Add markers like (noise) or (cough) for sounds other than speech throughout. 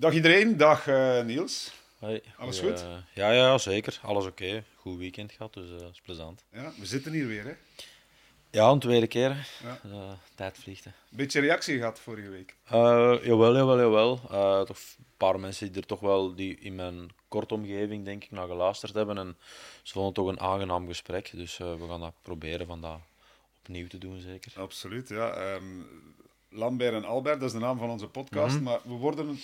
Dag iedereen, dag uh, Niels. Hoi. Alles goed? uh, ja, ja, zeker. Alles oké. Okay. Goed weekend gehad, dus dat uh, is plezant. Ja, we zitten hier weer, hè? Ja, een tweede keer. Ja. tijd vliegt. Hè. Beetje reactie gehad vorige week? jawel, jawel, jawel. toch een paar mensen die er toch wel die in mijn korte omgeving, denk ik, naar geluisterd hebben. En ze vonden het toch een aangenaam gesprek. Dus we gaan dat proberen van dat opnieuw te doen, zeker. Absoluut, ja. Um, Lambert en Albert, dat is de naam van onze podcast. Mm -hmm. Maar we worden,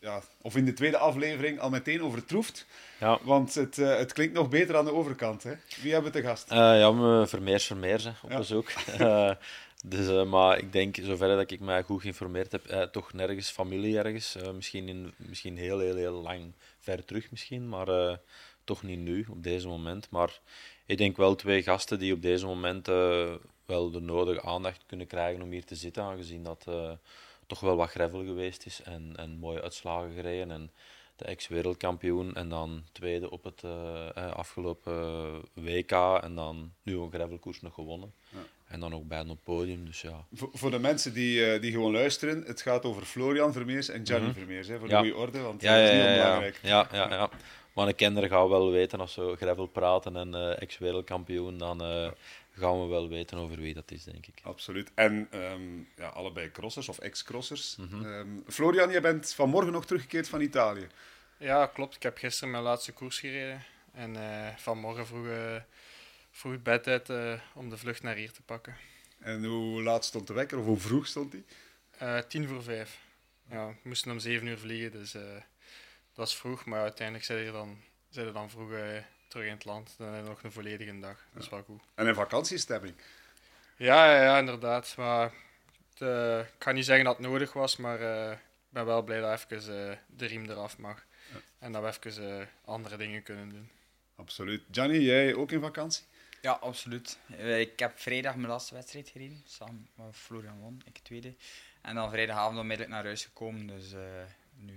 ja, of in de tweede aflevering, al meteen overtroefd. Ja. Want het, uh, het klinkt nog beter aan de overkant. Hè? Wie hebben we te gast? Uh, ja, Vermeers Vermeers hè, op ja. bezoek. uh, (laughs) dus, maar ik denk, zover dat ik mij goed geïnformeerd heb, toch nergens familie ergens. misschien, in, misschien heel, heel, heel lang ver terug misschien, maar toch niet nu, op deze moment. Maar ik denk wel twee gasten die op deze moment wel de nodige aandacht kunnen krijgen om hier te zitten, aangezien dat toch wel wat gravel geweest is en, en mooie uitslagen gereden. En de ex-wereldkampioen en dan tweede op het uh, afgelopen WK en dan nu een gravelkoers nog gewonnen. Ja. En dan ook bijna op het podium, dus ja. Voor, voor de mensen die, uh, die gewoon luisteren, het gaat over Florian Vermeers en Gianni mm -hmm. Vermeers, hè, voor ja. de goede orde, want ja, dat is niet ja, onbelangrijk. Ja, ja, ja. Maar een kenner gaat wel weten, als we gravel praten en uh, ex-wereldkampioen, dan gaan we wel weten over wie dat is, denk ik. Absoluut. En um, ja, allebei crossers of ex-crossers. Mm -hmm. um, Florian, je bent vanmorgen nog teruggekeerd van Italië. Ja, klopt. Ik heb gisteren mijn laatste koers gereden. En uh, vanmorgen vroeg, uh, vroeg bed uit uh, om de vlucht naar hier te pakken. En hoe laat stond de wekker? Of hoe vroeg stond die? tien voor vijf. Ja, we moesten om zeven uur vliegen, dus dat was vroeg. Maar uiteindelijk zijn we dan, zijn dan vroeg terug in het land. Dan hebben we nog een volledige dag. Dat is wel goed. En een vakantiestemming? Ja, ja, ja inderdaad. Maar het, uh, ik ga niet zeggen dat het nodig was, maar uh, ik ben wel blij dat even uh, de riem eraf mag. Ja. En dat we even andere dingen kunnen doen. Absoluut. Gianni, jij ook in vakantie? Ja, absoluut. Ik heb vrijdag mijn laatste wedstrijd gereden. Samen met Florian won, ik tweede. En dan vrijdagavond onmiddellijk naar huis gekomen. Dus nu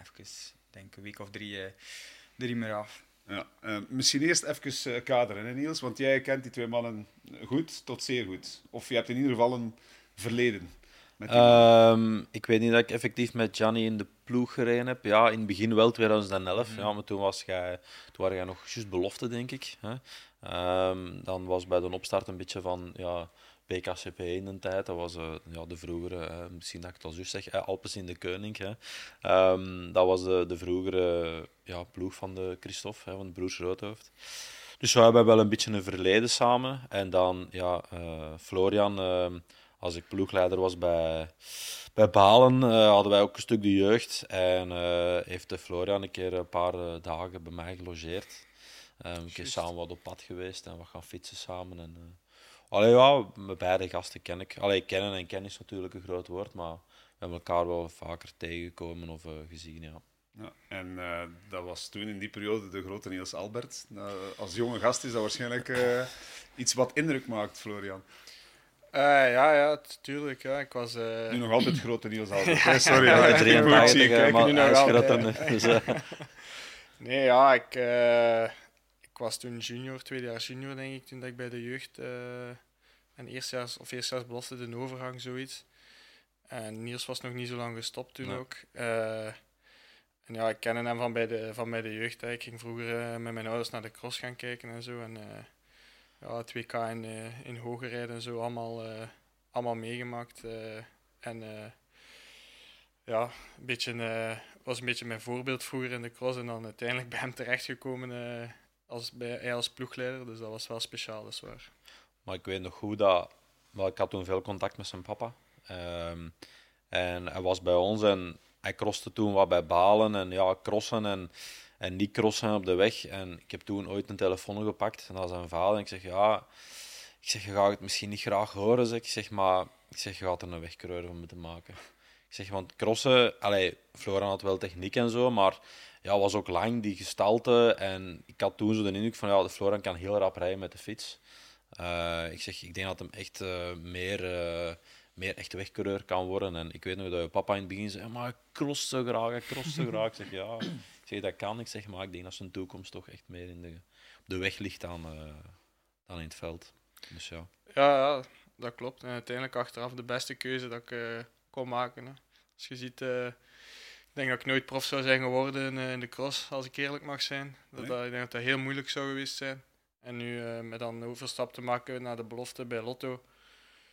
even, denk een week of drie, de riem eraf. Ja, uh, misschien eerst even uh, kaderen, hè, Niels, want jij kent die twee mannen goed tot zeer goed. Of je hebt in ieder geval een verleden. Um, ik weet niet dat ik effectief met Gianni in de ploeg gereden heb. Ja, in het begin wel, 2011. Mm. Ja, maar toen, was jij, toen waren jij nog juist belofte, denk ik. Hè? Um, dan was bij de opstart een beetje van... Ja, BKCP in de tijd. Dat was uh, ja, de vroegere, misschien dat ik het al zo zeg, Alpes in de Koning. Hè. Um, dat was de, de vroegere ja, ploeg van de Christophe, hè, van de broers Roodhoofd. Dus we hebben wel een beetje een verleden samen. En dan, ja, Florian, als ik ploegleider was bij, bij Balen, hadden wij ook een stuk de jeugd. En heeft de Florian een keer een paar dagen bij mij gelogeerd. Um, een keer samen wat op pad geweest en wat gaan fietsen samen. En, Allee, ja, beide gasten ken ik. Allee, kennen en kennen is natuurlijk een groot woord, maar we hebben elkaar wel vaker tegengekomen of uh, gezien, ja. ja en uh, dat was toen in die periode de grote Niels Albert. Uh, als jonge gast is dat waarschijnlijk iets wat indruk maakt, Florian. ja, ja, tuurlijk. Ja. Ik was, Nu nog altijd grote Niels (laughs) Albert. sorry, ja, ja, 83, kijk, maar nu nog is altijd. Dus, nee, ja, ik, ik was toen junior, tweede jaar junior, denk ik, toen dat ik bij de jeugd en eerstjaars of eerstjaars belofte de overgang, zoiets. En Niels was nog niet zo lang gestopt toen Nee. ook. Eh, en ja, ik kende hem van bij de, van bij de jeugd. hè. Ik ging vroeger eh, met mijn ouders naar de cross gaan kijken en zo. En eh, ja, het WK in, eh in hogerrijden en zo allemaal, eh, allemaal meegemaakt. eh. en eh, ja, een beetje, eh, was een beetje mijn voorbeeld vroeger in de cross. En dan uiteindelijk bij hem terechtgekomen eh, als, bij, hij als ploegleider. Dus dat was wel speciaal, dat waar. Maar ik weet nog goed dat... Wel, ik had toen veel contact met zijn papa. Ehm, en hij was bij ons en hij crosste toen wat bij Balen. En ja, crossen en, en niet crossen op de weg. En ik heb toen ooit een telefoon gepakt naar zijn vader. En ik zeg, ja... Ik zeg, je gaat het misschien niet graag horen, zeg. Ik zeg, maar ik zeg, je gaat er een wegkreuren van moeten maken. Ik zeg, want crossen... Allee, Florian had wel techniek en zo, maar ja, was ook lang, die gestalte. En ik had toen zo de indruk van, ja, de Florian kan heel rap rijden met de fiets. Uh, ik zeg, ik denk dat hem echt uh, meer, uh, meer echte wegcoureur kan worden. En ik weet nog dat je papa in het begin zei, maar ik cross zo graag, ik cross zo graag. Ik zeg, ja, zeg, dat kan. Ik zeg, maar ik denk dat zijn toekomst toch echt meer in de, op de weg ligt dan, dan in het veld. Dus ja. Ja, ja, dat klopt. En uiteindelijk achteraf de beste keuze dat ik kon maken. Hè. Als je ziet, ik Ik denk dat ik nooit prof zou zijn geworden in, in de cross, als ik eerlijk mag zijn. Dat, Nee? dat, ik denk dat dat heel moeilijk zou geweest zijn. En nu eh, met dan de overstap te maken naar de belofte bij Lotto,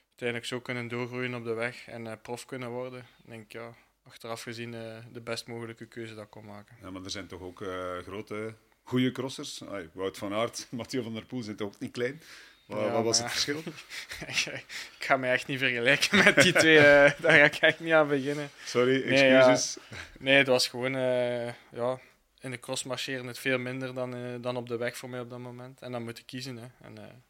uiteindelijk zo kunnen doorgroeien op de weg en eh, prof kunnen worden. Ik denk ja, achteraf gezien eh, de best mogelijke keuze dat ik kon maken. Ja, maar er zijn toch ook eh, grote, goede crossers. Wout van Aert, (laughs) Mathieu van der Poel zijn toch ook niet klein. Wat, Ja, wat was het verschil? (laughs) ik ga mij echt niet vergelijken met die twee, eh, (laughs) daar ga ik echt niet aan beginnen. Sorry, excuses. Nee, het was gewoon, eh, ja, in de cross marcheren het veel minder dan, eh, dan op de weg voor mij op dat moment. En dan moet ik kiezen. Hè. En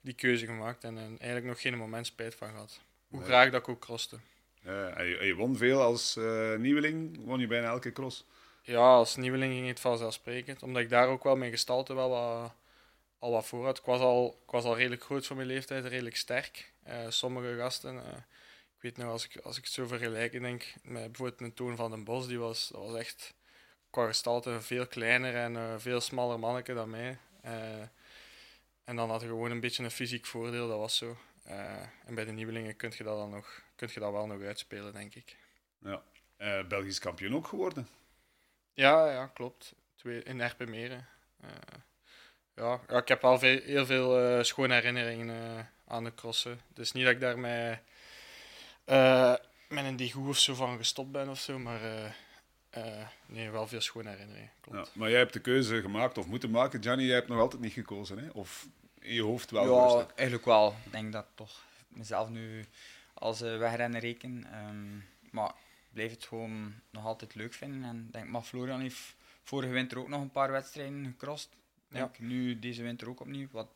die keuze gemaakt en eigenlijk nog geen moment spijt van gehad. Hoe Nee. graag dat ik ook crosste. Ja, en je, en je won veel als nieuweling, won je bijna elke cross. Ja, als nieuweling ging het vanzelfsprekend. Omdat ik daar ook wel mijn gestalte wel wat, al wat voor had. Ik was al, ik was al redelijk groot voor mijn leeftijd, redelijk sterk. Eh, sommige gasten, eh, ik weet nog, als ik, als ik het zo vergelijk, ik denk met bijvoorbeeld een Toon van den Bos, die was, dat was echt qua gestalte veel kleiner en veel smaller manneke dan mij. Eh, en dan had je gewoon een beetje een fysiek voordeel, dat was zo. En bij de nieuwelingen kun je dat dan nog, kun je dat wel nog uitspelen, denk ik. Eh, Belgisch kampioen ook geworden. Ja, ja, klopt. Twee, in Erpenmeren. Ja, ja, ik heb wel veel, heel veel eh, schone herinneringen eh, aan de crossen. Dus niet dat ik daar met, eh, met een degoe of zo van gestopt ben of zo, maar eh, eh, nee, wel veel schone herinneringen. Klopt. Ja, maar jij hebt de keuze gemaakt of moeten maken. Gianni, jij hebt nog altijd niet gekozen. Hè? Of in je hoofd wel Ja, eigenlijk wel. Ik denk dat ik toch mezelf nu als eh, wegrenner reken. Ehm, maar ik blijf het gewoon nog altijd leuk vinden. En denk, maar Florian heeft vorige winter ook nog een paar wedstrijden gecrossed. Denk nu deze winter ook opnieuw. Wat,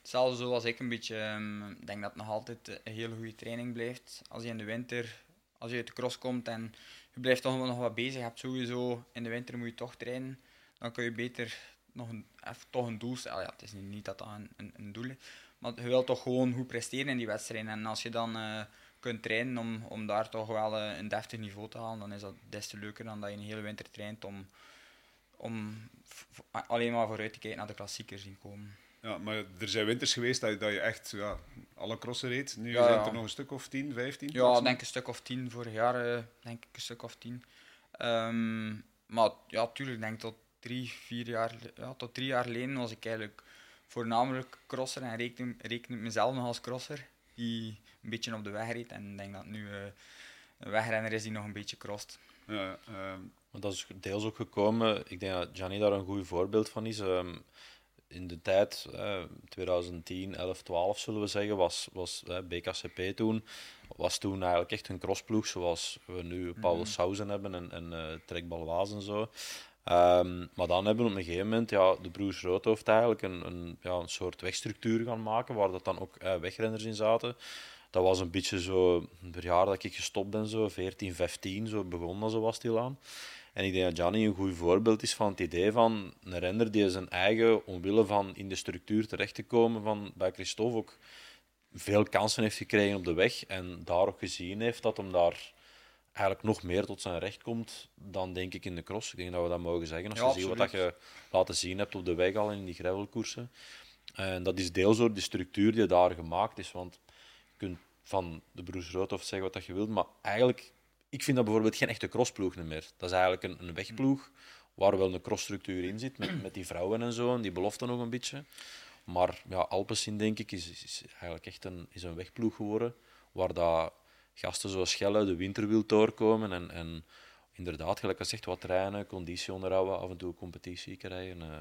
hetzelfde zoals ik een beetje. ehm, Ik denk dat het nog altijd eh, een hele goede training blijft. Als je in de winter, als je uit de cross komt en je blijft toch nog wat bezig. Hebt sowieso in de winter moet je toch trainen. Dan kun je beter nog een, even toch een doel stellen. Ja, het is niet, dat dat een, een, doel is. Maar je wilt toch gewoon goed presteren in die wedstrijden. En als je dan eh, kunt trainen om, om daar toch wel eh, een deftig niveau te halen, dan is dat des te leuker dan dat je een hele winter traint om, om alleen maar vooruit te kijken naar de klassiekers die komen. Ja, maar er zijn winters geweest dat je, dat je echt ja, alle crossen reed. Nu Ja, zijn het er nog een stuk of 10, 15. Ja, maximum. denk een stuk of tien. Vorig jaar eh, denk ik een stuk of tien. Ehm, maar ja, tuurlijk, denk tot drie, vier jaar, ja, tot drie jaar geleden was ik eigenlijk voornamelijk crosser en reken, reken ik mezelf nog als crosser die een beetje op de weg reed. En ik denk dat nu eh, een wegrenner is die nog een beetje crost. Ja, ehm, Maar dat is deels ook gekomen. Ik denk dat Gianni daar een goed voorbeeld van is. Ehm, in de tijd, eh, 2010, 11, 12 zullen we zeggen, was, was eh, BKCP toen, was toen eigenlijk echt een crossploeg zoals we nu Paul Mhm. Sauzen hebben en, en eh Trek Balwaas en zo. Ehm, maar dan hebben we op een gegeven moment ja, de broers Roodhoofd eigenlijk een, een, ja, een soort wegstructuur gaan maken, waar dat dan ook eh, wegrenners in zaten. Dat was een beetje zo, het jaar dat ik gestopt ben, zo 14, 15, zo begon dat zo was stilaan. En ik denk dat Gianni een goed voorbeeld is van het idee van een renner die zijn eigen, omwille van in de structuur terecht te komen van bij Christophe, ook veel kansen heeft gekregen op de weg. En daar ook gezien heeft dat hem daar eigenlijk nog meer tot zijn recht komt dan denk ik in de cross. Ik denk dat we dat mogen zeggen. Als Ja, je ziet wat dat je laten zien hebt op de weg al in die gravelkoersen. En dat is deels door de structuur die daar gemaakt is. Want je kunt van de Broers Roodhoofd zeggen wat dat je wilt, maar eigenlijk, ik vind dat bijvoorbeeld geen echte crossploeg meer. Dat is eigenlijk een, een wegploeg waar wel een crossstructuur in zit, met, met die vrouwen en zo, en die belofte nog een beetje. Maar ja, Alpecin, denk ik, is, is, is eigenlijk echt een, is een wegploeg geworden, waar dat gasten zoals Schelle de winter wil doorkomen en, en inderdaad, gelijk als zegt, wat trainen, conditie onderhouden, af en toe competitie krijgen, eh,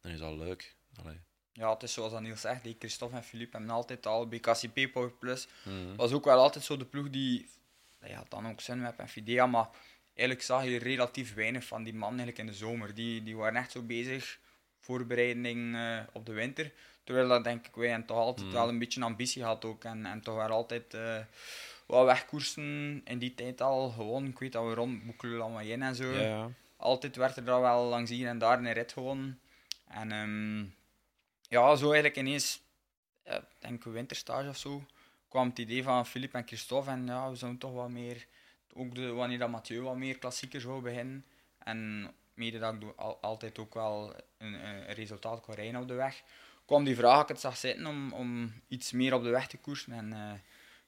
dan is dat leuk. Allee. Ja, het is zoals dat Niels zegt, die Christophe en Philippe hebben altijd al BKCP Power Plus. Mhm. was ook wel altijd zo de ploeg die, ja, dan ook Sunweb en Fidea, maar eigenlijk zag je relatief weinig van die man eigenlijk in de zomer. Die, die waren echt zo bezig, voorbereiding eh, op de winter. Terwijl dat denk ik wij en toch altijd Mm. wel een beetje ambitie had ook. En, en toch wel altijd eh wat wegkoersen in die tijd al gewonnen. Ik weet dat we rond Boekelen en zo. Altijd werd er dan wel langs hier en daar een rit gewonnen. En ehm, ja, zo eigenlijk ineens, eh, denk ik winterstage of zo, kwam het idee van Philippe en Christophe. En ja, we zouden toch wat meer, ook de, wanneer dat Mathieu wat meer klassiekers wou beginnen. En mede dat ik altijd ook wel een, een resultaat kon rijden op de weg, kwam die vraag, ik het zag zitten, om, om iets meer op de weg te koersen. En eh,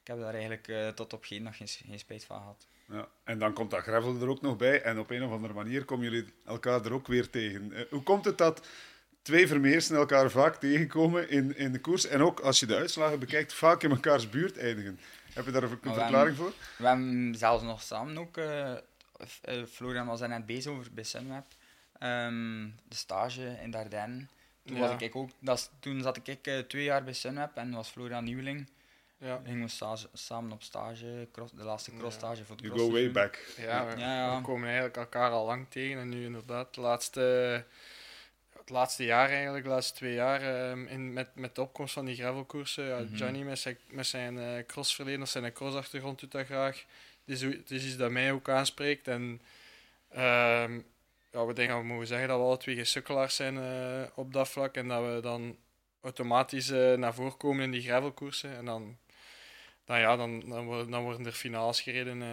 ik heb daar eigenlijk eh, tot op geen nog geen, geen spijt van gehad. Ja. En dan komt dat gravel er ook nog bij. En op een of andere manier komen jullie elkaar er ook weer tegen. Eh, hoe komt het dat twee Vermeersen elkaar vaak tegenkomen in, in de koers? En ook als je de uitslagen bekijkt, vaak in elkaars buurt eindigen. Heb je daar een we verklaring voor? We hebben zelfs nog samen ook... eh, eh, Florian was daar net bezig over bij Sunweb. Ehm, de stage in Dardenne. Toen, Ja. was ik ook, dat toen zat ik eh, twee jaar bij Sunweb en was Florian nieuweling. Ja, Dan gingen we stage, samen op stage, cross, de laatste crossstage voor het You go way back. ja, we, Ja, ja. we komen eigenlijk elkaar al lang tegen. En nu inderdaad, de laatste, het laatste jaar eigenlijk, de laatste twee jaar, ehm, in, met, met de opkomst van die gravelkoersen. Ja, Mhm. Johnny met zijn, met zijn eh, crossverleden, of zijn crossachtergrond doet dat graag. Het is, het is iets dat mij ook aanspreekt. En ehm, ja, we denken dat we mogen zeggen dat we alle twee geen sukkelaars zijn eh, op dat vlak. En dat we dan automatisch eh, naar voren komen in die gravelkoersen. En dan, dan, ja, dan, dan, worden, dan worden er finales gereden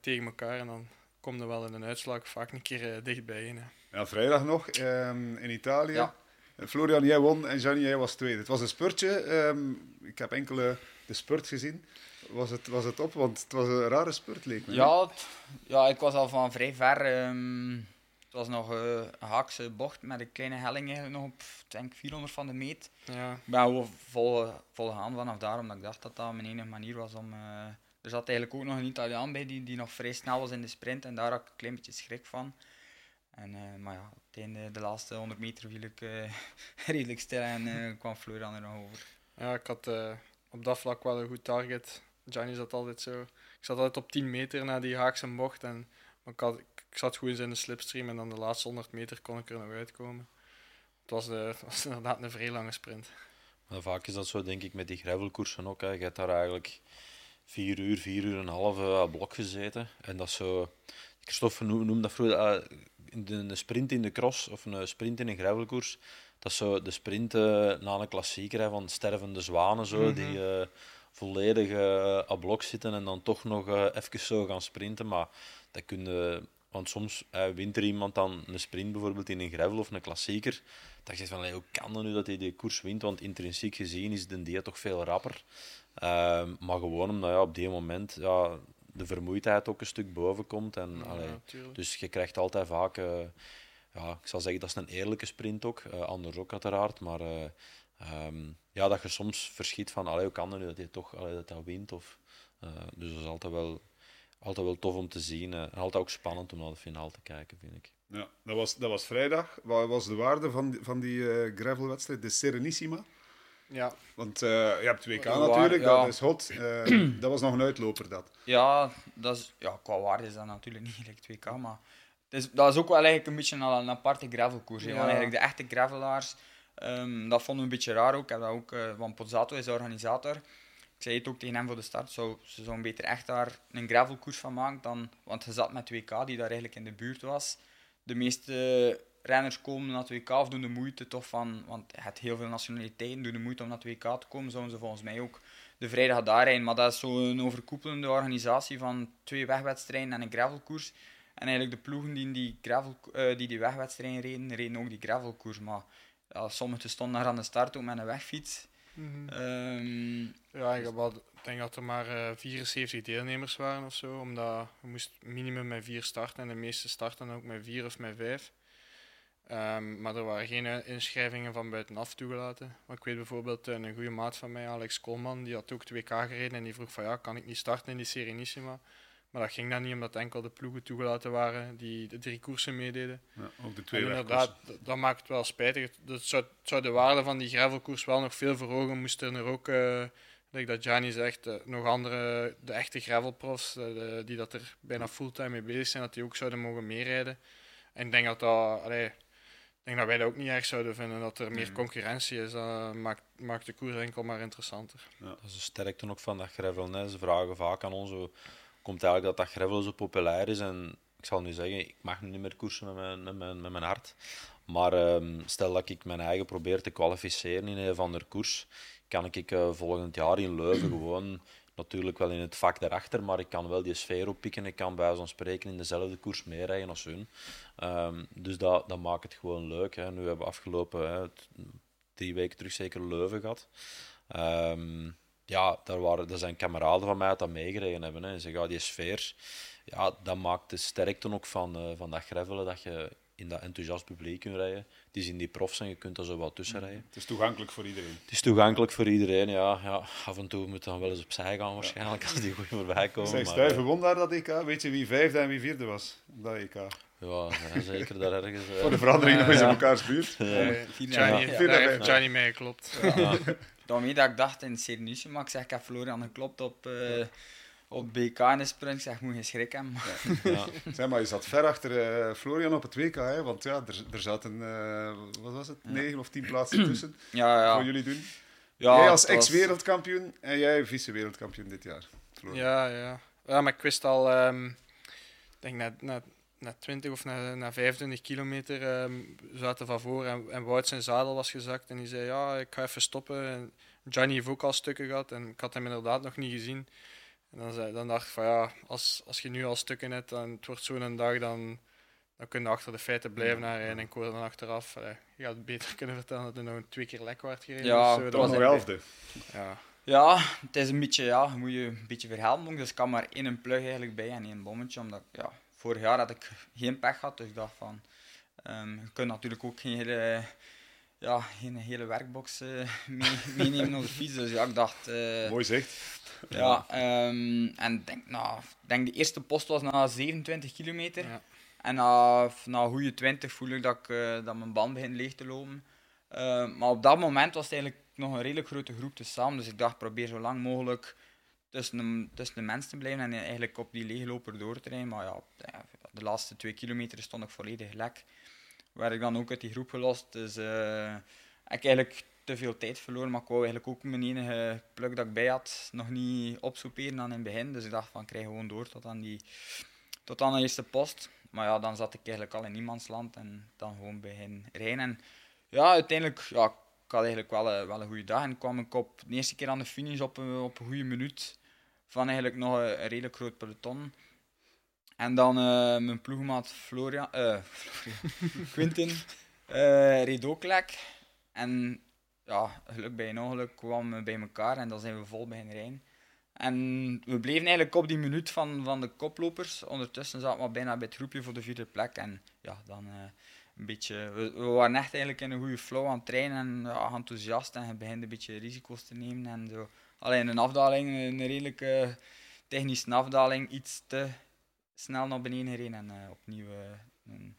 tegen elkaar. En dan komt er wel in een uitslag vaak een keer dichtbij. Hè. Ja, vrijdag nog ehm, in Italië. Ja. Florian, jij won en Johnny, jij was tweede. Het was een spurtje. ehm, ik heb enkele de spurt gezien. Was het, was het op? Want het was een rare spurt, leek me. Ja, ja, ik was al van vrij ver. ehm, het was nog eh, een haakse bocht met een kleine helling eigenlijk nog op denk 400 van de meet. Ja, Ik ben gewoon vol, vol gaan vanaf daar, omdat ik dacht dat dat mijn enige manier was om... eh, er zat eigenlijk ook nog een Italiaan bij die, die nog vrij snel was in de sprint en daar had ik een klein beetje schrik van. En, eh, maar ja, einde, de laatste 100 meter viel ik eh, (laughs) redelijk stil en eh, (laughs) kwam Florian er nog over. ja ik had eh, op dat vlak wel een goed target. Johnny zat altijd zo. Ik zat altijd op 10 meter na die haakse bocht. En, maar ik, had, ik zat goed in de slipstream en dan de laatste 100 meter kon ik er nog uitkomen. Het was, de, (laughs) het was inderdaad een vrij lange sprint. Maar vaak is dat zo, denk ik, met die gravelkoersen ook. Hè. Je hebt daar eigenlijk vier uur, vier uur en een half blok gezeten. En dat is zo... Christophe noem- noemde dat vroeger eh, een sprint in de cross of een sprint in een gravelkoers. Dat is zo de sprint eh, na een klassieker hè, van stervende zwanen, zo, Mhm. die eh, volledig eh aan blok zitten en dan toch nog even zo gaan sprinten. Maar dat kun je... Want soms wint er iemand dan een sprint bijvoorbeeld in een gravel of een klassieker. Dat je zegt van, allee, hoe kan dat nu dat hij die koers wint? Want intrinsiek gezien is de die toch veel rapper. Ehm, maar gewoon omdat ja, op die moment ja, de vermoeidheid ook een stuk boven komt. En, allee, Ja, tuurlijk. dus je krijgt altijd vaak, eh, ja, ik zal zeggen dat is een eerlijke sprint ook, eh, anders ook uiteraard, maar eh, ehm, ja, dat je soms verschiet van, allee, hoe kan het nu dat hij toch allee, dat hij wint? Of, eh, dus dat is altijd wel, altijd wel tof om te zien en altijd ook spannend om naar de finale te kijken, vind ik. Ja, dat, was, dat was vrijdag. Wat was de waarde van die, van die eh, gravelwedstrijd? De Serenissima. Ja, Want eh, je hebt WK Ja, natuurlijk, ja. dat is hot. Eh, (clears throat) dat was nog een uitloper, dat. Ja, dat is, ja, qua waarde is dat natuurlijk niet gelijk 2K, maar het is, dat is ook wel eigenlijk een beetje een, een aparte gravelkoers. hè, Ja. Want eigenlijk de echte gravelaars, ehm, dat vonden we een beetje raar ook. Ik heb dat ook eh, want Pozzato is de organisator. Ik zei het ook tegen hem voor de start, zou, ze zouden beter echt daar een gravelkoers van maken dan... Want je zat met 2K, die daar eigenlijk in de buurt was. De meeste renners komen naar 2K of doen de moeite toch van... Want je hebt heel veel nationaliteiten, doen de moeite om naar 2K te komen. Zouden ze volgens mij ook de vrijdag daar rijden. Maar dat is zo'n overkoepelende organisatie van twee wegwedstrijden en een gravelkoers. En eigenlijk de ploegen die die, gravel, eh, die, die wegwedstrijden reden, reden ook die gravelkoers. Maar ja, sommigen stonden daar aan de start ook met een wegfiets. Ehm, ja ik, heb wel- ik denk dat er maar eh, 74 deelnemers waren of zo. Omdat je moest minimum met vier starten en de meeste starten ook met vier of met vijf. Ehm, maar er waren geen eh, inschrijvingen van buitenaf toegelaten. Maar ik weet bijvoorbeeld eh, een goede maat van mij, Alex Koolman, die had ook 2K gereden en die vroeg van ja, kan ik niet starten in die Serenissima? Maar dat ging dan niet, omdat enkel de ploegen toegelaten waren die de drie koersen meededen. Ja, ook de twee En inderdaad, dat, dat maakt het wel spijtig. Dat zou, het zou de waarde van die gravelkoers wel nog veel verhogen. Moesten er ook, like dat Gianni zegt, nog andere, de echte gravelprofs, die dat er bijna fulltime mee bezig zijn, dat die ook zouden mogen meerijden. En ik denk dat, dat, allee, denk dat wij dat ook niet erg zouden vinden, dat er meer concurrentie is. Dat maakt, maakt de koers enkel maar interessanter. Dat is de sterkte ook van dat gravel. Hè. Ze vragen vaak aan ons, hoe komt eigenlijk dat dat gravel zo populair is? En ik zal nu zeggen, ik mag nu niet meer koersen met mijn, met mijn, met mijn hart. Maar ehm, stel dat ik mijn eigen probeer te kwalificeren in een of andere koers, kan ik eh, volgend jaar in Leuven gewoon, natuurlijk wel in het vak daarachter, maar ik kan wel die sfeer oppikken. Ik kan bij van spreken in dezelfde koers meerijden als hun. Ehm, dus dat, dat maakt het gewoon leuk. Hè. Nu hebben we afgelopen hè, drie weken terug zeker Leuven gehad. Ehm, ja, daar, waren, er zijn kameraden van mij dat meegereden hebben. Hè. En zeg, ja, die sfeer, ja, dat maakt de sterkte ook van, uh, van dat gravelen, dat je in dat enthousiast publiek kunt rijden. Het is in die profs en je kunt er zo wat tussen rijden. Het is toegankelijk voor iedereen. Het is toegankelijk voor iedereen, ja. ja af en toe moet dan wel eens opzij gaan waarschijnlijk, als die goed voorbij komen. Zeg, Stuyven won daar dat EK. Weet je wie vijfde en wie vierde was? Dat EK. Ja, zeker daar ergens. Uh... Voor de verandering nog eens in elkaars buurt. Ja. Johnny, Johnny mee klopt. Ja. Daarmee dat ik dacht in Serenissima, maar ik zeg, ik heb Florian geklopt op, uh, op BK in de sprint. Ik zeg, moet je schrik hebben. Ja. (laughs) ja. Zeg maar, je zat ver achter uh, Florian op het WK, hè? want ja, er, er zaten, uh, wat was het, negen of tien plaatsen tussen (clears throat) ja, ja. voor jullie doen. Ja, jij als ex-wereldkampioen en jij vice-wereldkampioen dit jaar. Florian. Ja, ja. ja, maar ik wist al, um, ik denk net, net na 20 of na, na 25 kilometer um, zaten van voor en, en Wout zijn zadel was gezakt. En die zei, ja, ik ga even stoppen. En Johnny heeft ook al stukken gehad en ik had hem inderdaad nog niet gezien. En dan, zei, dan dacht ik van, ja, als, als je nu al stukken hebt en het wordt zo'n dag, dan, dan kun je achter de feiten blijven naar rijden. En ik hoorde dan achteraf, allee, je had het beter kunnen vertellen dat er nog twee keer lek werd gereden. Ja, dat was nog elfde. Ja. Ja, het is een beetje, ja, moet je een beetje verhelpen. Dus ik kan maar één plug eigenlijk bij en één bommetje, omdat ja, vorig jaar had ik geen pech gehad, dus ik dacht van, um, je kunt natuurlijk ook geen hele, ja, geen hele werkbox uh, (laughs) mee, meenemen op de fiets. Dus ja, ik dacht... Uh, Mooi zicht. Ja, um, en denk, nou, denk de eerste post was na 27 kilometer. Ja. En na, na een goede 20 voel ik dat, ik, uh, dat mijn band begint leeg te lopen. maar op dat moment was het eigenlijk nog een redelijk grote groep te samen. Dus ik dacht, probeer zo lang mogelijk tussen de, tussen de mensen te blijven en eigenlijk op die leegloper door te rijden. Maar ja, de laatste twee kilometer stond ik volledig lek. Werd ik dan ook uit die groep gelost. Dus uh, ik eigenlijk te veel tijd verloren. Maar ik wou eigenlijk ook mijn enige pluk dat ik bij had nog niet opsoeperen dan in het begin. Dus ik dacht van, ik krijg gewoon door tot aan, die, tot aan de eerste post. Maar ja, dan zat ik eigenlijk al in niemandsland en dan gewoon begin rijden. En ja, uiteindelijk, ja, ik eigenlijk wel een, wel een goede dag. En kwam ik op de eerste keer aan de finish op, op een goede minuut van eigenlijk nog een, een redelijk groot peloton. En dan uh, mijn ploegmaat Florian, uh, (laughs) Florian (laughs) Quinten uh, reed ook lek. En ja, geluk bij een ongeluk kwamen we bij elkaar en dan zijn we vol beginnen rijden. En we bleven eigenlijk op die minuut van, van de koplopers. Ondertussen zaten we bijna bij het groepje voor de vierde plek. En ja, dan een beetje... We, we, waren echt eigenlijk in een goede flow aan het trainen en ja, enthousiast. En je begint een beetje risico's te nemen en zo. Alleen een afdaling, een redelijke technische afdaling, iets te snel naar beneden gereden en uh, opnieuw uh, een,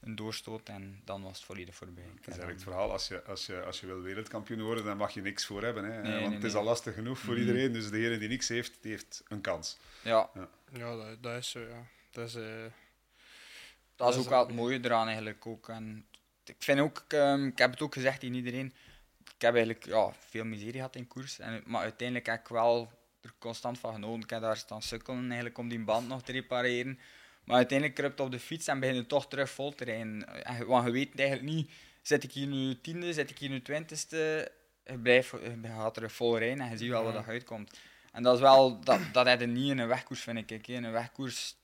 een, doorstoot en dan was het volledig voorbij. Het is eigenlijk het verhaal, als je, als, je, als je wil wereldkampioen worden, dan mag je niks voor hebben. Hè? Nee, Want nee, het is nee. al lastig genoeg voor mm. iedereen, dus degene die niks heeft, die heeft een kans. Ja, ja. ja dat, dat, is zo, ja. Dat is, uh, dat, dat is ook wel het mooie eraan eigenlijk ook. En ik vind ook, um, ik heb het ook gezegd in iedereen, ik heb eigenlijk ja, veel miserie gehad in koers, en, maar uiteindelijk heb ik wel er constant van genoten. Ik heb daar staan sukkelen eigenlijk om die band nog te repareren. Maar uiteindelijk kruipt op de fiets en begin je toch terug vol te rijden. Want je weet eigenlijk niet, zit ik hier nu tiende, zit ik hier nu twintigste, je, blijft, je gaat terug vol rijden en je ziet wel wat er uitkomt. En dat is wel, dat, dat heb je niet in een wegkoers, vind ik. In een wegkoers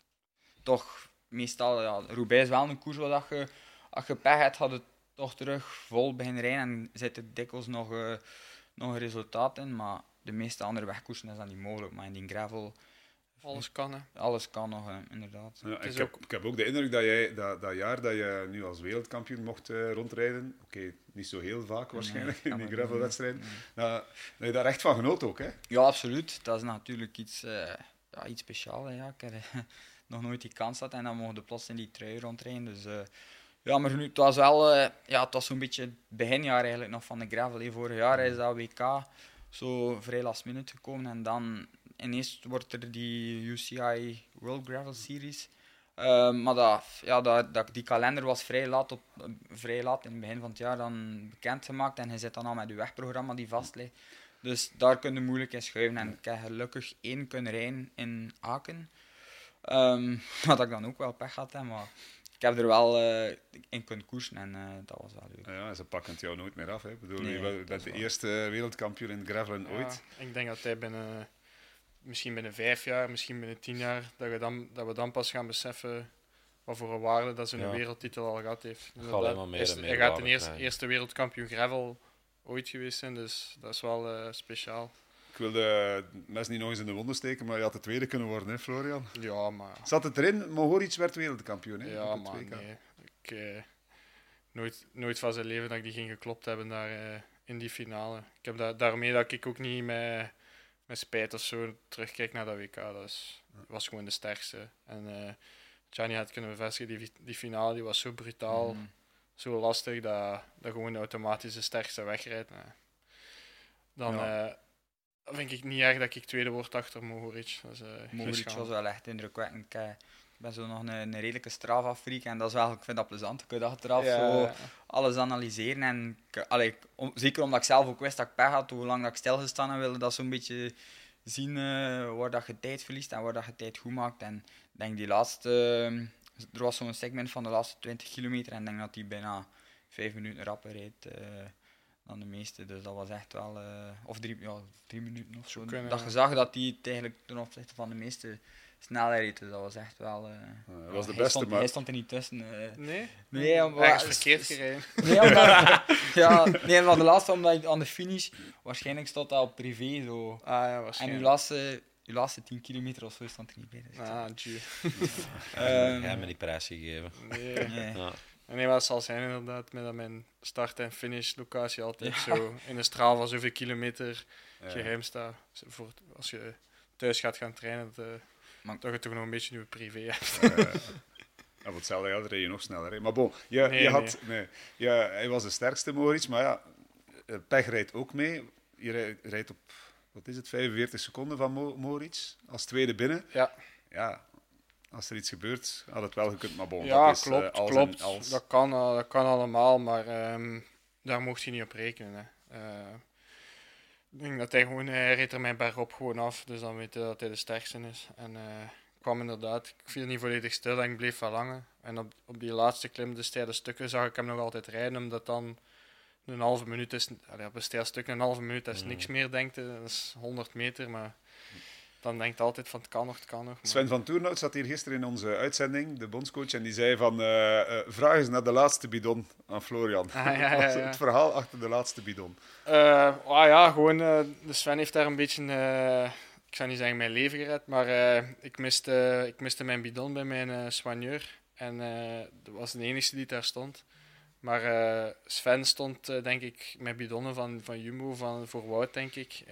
toch meestal, ja, Roubaix is wel een koers waar je, als je pech hebt, gaat het toch terug vol beginnen rijden en zit er dikwijls nog, uh, nog een resultaat in. Maar de meeste andere wegkoersen is dat niet mogelijk. Maar in die gravel... Alles kan, hè? Alles kan nog, inderdaad. Ja, ik, heb, ik heb ook de indruk dat jij dat, dat jaar dat je nu als wereldkampioen mocht uh, rondrijden, oké, okay, niet zo heel vaak waarschijnlijk nee, in die gravelwedstrijden, nee. dat, dat je daar echt van genoot ook, hè? Ja, absoluut. Dat is natuurlijk iets, uh, ja, iets speciaals. Ja. Ik heb (laughs) nog nooit die kans gehad en dan mogen we plots in die trui rondrijden. Dus uh, ja, maar nu, het was wel, ja, het was zo'n beetje het beginjaar eigenlijk nog van de gravel. Hè. Vorig jaar is dat WK zo vrij last minute gekomen. En dan ineens wordt er die UCI World Gravel Series. Uh, maar dat, ja, dat, die kalender was vrij laat, op, vrij laat in het begin van het jaar dan bekendgemaakt. En je zit dan al met je wegprogramma die vast ligt. Dus daar kun je moeilijk in schuiven. En ik heb gelukkig één kunnen rijden in Aken. Um, (laughs) wat ik dan ook wel pech had, hè, maar ik heb er wel uh, in kunnen koersen en uh, dat was wel leuk. Ja, ze pakken het jou nooit meer af. Hè. Ik bedoel, nee, je bent de eerste wereldkampioen in gravelen ja, ooit. Ik denk dat hij binnen, misschien binnen vijf jaar, misschien binnen tien jaar, dat we dan, dat we dan pas gaan beseffen wat voor een waarde dat zijn ja. wereldtitel al gehad heeft. Dus dat, meer is, hij gaat de eerste, eerste wereldkampioen gravel ooit geweest zijn, dus dat is wel uh, speciaal. Ik wil de mes niet nog eens in de wonden steken, maar je had de tweede kunnen worden, hè, Florian? Ja, maar... Zat het erin? Mohoric werd wereldkampioen, hè? Ja, maar 2K. nee. Ik, eh, nooit, nooit van zijn leven dat ik die ging geklopt hebben daar eh, in die finale. Ik heb dat, daarmee dat ik ook niet met, met spijt of zo terugkijk naar dat WK. Dat is, was gewoon de sterkste. En eh Gianni had kunnen bevestigen, die, die finale die was zo brutaal, Mm. zo lastig, dat, dat gewoon automatisch de sterkste wegrijdt. Nee. Dan Ja. Vind ik niet erg dat ik tweede word achter Mohoric. Dat is, eh, Mohoric was wel echt indrukwekkend. Ik eh, ben zo nog een, een redelijke strafafreak en dat is wel, ik vind dat plezant. Ik kan dat achteraf Ja, zo alles analyseren. En allee, om- zeker omdat ik zelf ook wist dat ik pech had, hoe lang dat ik stilgestaan heb, wilde dat zo'n beetje zien eh, waar dat je tijd verliest en waar dat je tijd goed maakt. En ik denk die laatste, er was zo'n segment van de laatste 20 kilometer en ik denk dat die bijna vijf minuten rapper reed eh, dan de meeste. Dus dat was echt wel, eh, of drie, ja, drie minuten of zo. Dat je zag dat hij het eigenlijk ten opzichte van de meeste sneller reed. Dus dat was echt wel. eh, dat was de hij beste, stond, maar- hij stond er niet tussen. eh. Nee? Nee, maar- Ergens verkeerd gereden. (laughs) Nee, omdat, (laughs) ja, nee, maar de laatste omdat je aan de finish, waarschijnlijk stond dat op privé zo. Ah ja, En uw waarschijnlijk. laatste, uw laatste 10 kilometer of zo stond er niet bij. Dus, Ah, tjie. Ehm, Jij hebt me die prijs gegeven. Nee. nee. Ja. Nee, maar het zal zijn inderdaad met dat mijn start- en finish-locatie altijd zo in een straal van zoveel kilometer Ja. geheim staat. Voor, als je thuis gaat gaan trainen, dat, eh, Maar- dat je toch nog een beetje je privé hebt. Ja, voor hetzelfde geld reed je nog sneller. Hè. Maar bon, je, Nee, je had, nee. Ja, hij was de sterkste, Moritz. Maar ja, eh, Pech rijdt ook mee. Je rij- rijdt op, wat is het, 45 seconden van Mo Moritz. Als tweede binnen. Ja. Ja, als er iets gebeurt, had het wel gekund. Maar bon, ja, dat is klopt. eh, als klopt. als. Dat, kan, al- dat kan allemaal, maar ehm, daar mocht je niet op rekenen. Hè. Eh, ik denk dat hij gewoon, hij reed er mijn berg op gewoon af, dus dan weet je dat hij de sterkste is. En eh, ik kwam inderdaad, ik viel niet volledig stil en ik bleef wel langer. En op, op die laatste klim, de steile stukken, zag ik hem nog altijd rijden, omdat dan een halve minuut is, allee, op een steil stuk een halve minuut, dat is niks meer, denkt je. Dat is 100 meter, maar dan denkt altijd van het kan nog, het kan nog. maar- Sven van Toernout zat hier gisteren in onze uitzending, de bondscoach, en die zei van, eh eh, vraag eens naar de laatste bidon aan Florian. Ah, ja, ja, (laughs) ja. Het verhaal achter de laatste bidon. Eh, ah ja, gewoon. de Sven heeft daar een beetje. ik zou niet zeggen mijn leven gered, maar ik, miste, ik miste mijn bidon bij mijn soigneur. En dat was de enige die daar stond. Maar Sven stond, denk ik, met bidonnen van, van Jumbo, van, voor Wout, denk ik.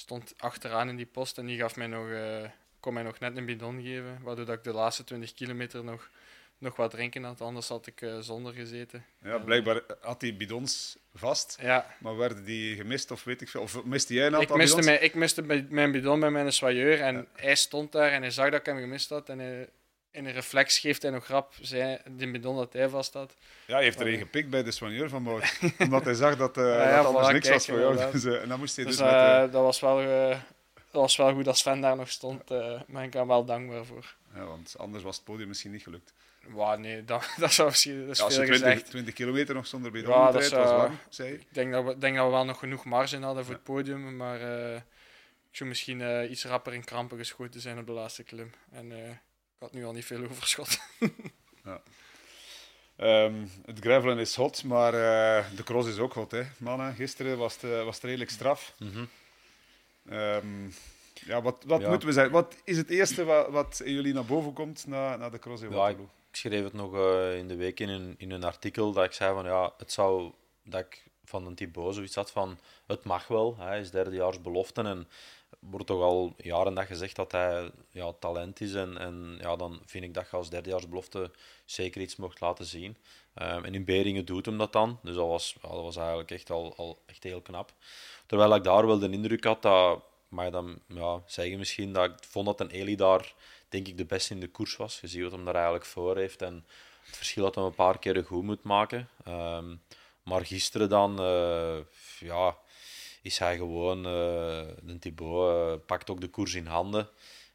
Stond achteraan in die post en die gaf mij nog, eh, kon mij nog net een bidon geven. Waardoor dat ik de laatste 20 kilometer nog, nog wat drinken had. Anders had ik eh, zonder gezeten. Ja, blijkbaar had hij bidons vast, Ja, maar werden die gemist of weet ik veel. Of miste jij een aantal Ik miste, bidons? mijn, ik miste mijn bidon bij mijn soigneur en hij stond daar en hij zag dat ik hem gemist had. En hij, in een reflex geeft hij nog zei, de bidon dat hij vast had. Ja, hij heeft er een gepikt bij de soigneur van Mout. (laughs) omdat hij zag dat, eh ja, dat anders niks kijk, was voor jou. (laughs) Dus, eh, en dan moest hij dus, Dus met... eh, dat, was wel, dat was wel goed dat Sven daar nog stond. maar ik ben wel dankbaar voor. ja, want anders was het podium misschien niet gelukt. Wauw, nee, dat, (laughs) dat zou misschien dat is Ja, als je veel 20, gezegd. 20 kilometer nog zonder bidon Ja, dat het was warm, zei je. Ik denk dat, we, denk dat we wel nog genoeg marge hadden voor het podium, maar ik zou misschien iets rapper in krampen geschoten zijn op de laatste klim. En ik had nu al niet veel overschot. (laughs) Ehm, het gravelen is hot, maar eh, de cross is ook hot, hè, mannen. Gisteren was het, eh, was het redelijk straf. Mhm. Ehm, ja, wat wat Ja. moeten we zeggen? Wat is het eerste wat, wat in jullie naar boven komt na, na de cross in Ja, Waterloo? Ik schreef het nog eh, in de week in een, in een artikel dat ik zei van ja, het zou dat ik van een Thibaut zoiets had van het mag wel, hij is derdejaars belofte en wordt toch al jaren dat gezegd dat hij ja, talent is en, en ja, dan vind ik dat je als derdejaars belofte zeker iets mocht laten zien. Ehm, en in Beringen doet hem dat dan, dus dat was, dat was eigenlijk echt al, al echt heel knap. Terwijl ik daar wel de indruk had dat, mag je dan ja, zeggen misschien, dat ik vond dat een Eli daar denk ik de beste in de koers was. Je ziet wat hem daar eigenlijk voor heeft en het verschil dat hij een paar keren goed moet maken. Ehm, maar gisteren dan, eh, ja, is hij gewoon, eh de Thibaut eh, pakt ook de koers in handen.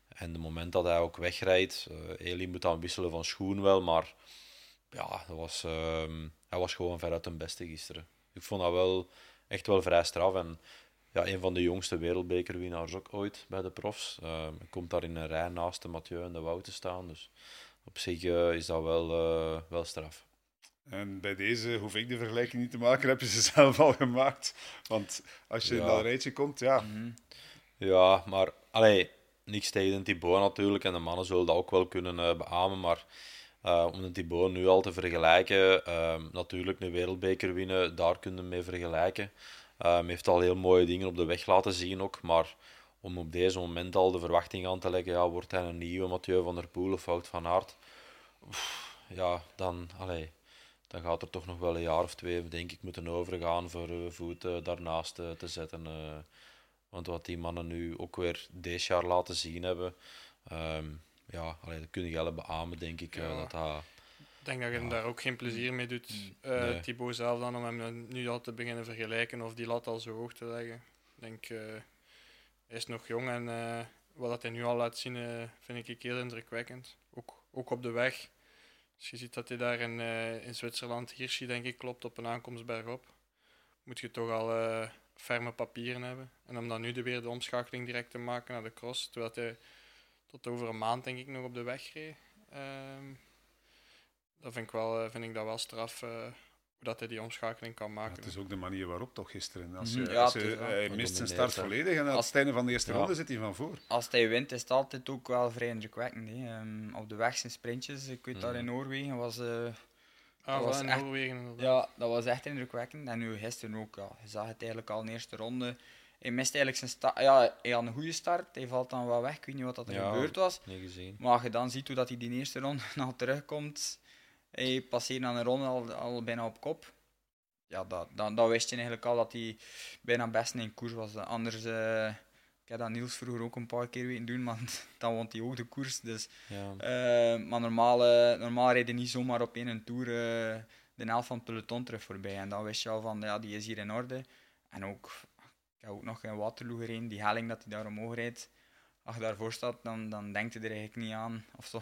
En het moment dat hij ook wegrijdt, eh Eli moet dan wisselen van schoen wel, maar ja, dat was, ehm, hij was gewoon veruit de beste gisteren. Ik vond dat wel echt wel vrij straf. En ja, een van de jongste wereldbekerwinnaars ook ooit bij de profs. Ehm, komt daar in een rij naast de Mathieu en de Wout te staan. Dus op zich is dat wel, wel straf. En bij deze hoef ik de vergelijking niet te maken, heb je ze (laughs) zelf al gemaakt. Want als je Ja. in dat rijtje komt, ja, Mhm. Ja, maar allee, niks tegen Thibaut natuurlijk. En de mannen zullen dat ook wel kunnen eh, beamen. Maar eh, om de Thibaut nu al te vergelijken, ehm, natuurlijk een wereldbeker winnen, daar kun je hem mee vergelijken. Hij heeft al heel mooie dingen op de weg laten zien ook. Maar om op deze moment al de verwachting aan te leggen, ja, wordt hij een nieuwe Mathieu van der Poel of Wout van Aert? Ja, dan, allee, dan gaat er toch nog wel een jaar of twee, denk ik, moeten overgaan voor uh, voet eh, daarnaast eh, te zetten. eh. Want wat die mannen nu ook weer deze jaar laten zien hebben, ehm, ja, allee, dat kun je wel beamen, denk ik. eh, Ja. dat dat, Ik denk dat je hem daar ook geen plezier mee doet, eh Nee. Thibaut zelf dan, om hem nu al te beginnen vergelijken of die lat al zo hoog te leggen. Ik denk, eh, hij is nog jong en eh, wat dat hij nu al laat zien, eh, vind ik heel indrukwekkend. Ook, ook op de weg. Als je ziet dat hij daar in, eh, in Zwitserland, Hirschi denk ik, klopt op een aankomst bergop, moet je toch al eh, ferme papieren hebben. En om dan nu de, weer de omschakeling direct te maken naar de cross, terwijl hij tot over een maand denk ik nog op de weg reed. Ehm, dat vind ik, wel, eh, vind ik dat wel straf, dat hij die omschakeling kan maken. het is ook de manier waarop toch gisteren. Als Mhm. je, als is hij Wat mist zijn start volledig en aan Als- het einde van de eerste Ja. ronde zit hij van voor. Als hij wint, is het altijd ook wel vrij indrukwekkend. Hè. Ehm, op de weg zijn sprintjes, ik weet daar in Noorwegen, was, eh, ah, dat was in echt- Noorwegen inderdaad. ja, dat was echt indrukwekkend. En nu gisteren ook, ja, je zag het eigenlijk al in de eerste ronde. Hij mist eigenlijk zijn start. Ja, hij had een goede start, hij valt dan wel weg. Ik weet niet wat dat er Ja. gebeurd was. niet gezien. Maar als je dan ziet hoe dat hij die eerste ronde (laughs) nog terugkomt, hij passeert dan een ronde al, al bijna op kop. Ja, dat, dan, dan wist je eigenlijk al dat hij bijna best in koers was. Anders, eh, ik heb dat Niels vroeger ook een paar keer weten doen, (laughs) want dan won hij ook de koers. Dus, Ja. eh, maar normaal, eh, normaal hij niet zomaar op één tour eh, de helft van het peloton terug voorbij. En dan wist je al van, ja, die is hier in orde. En ook, ik heb ook nog in Waterloo gereden, die helling dat hij daar omhoog rijdt. Als je daarvoor staat, dan, dan denkt hij er eigenlijk niet aan. Of zo.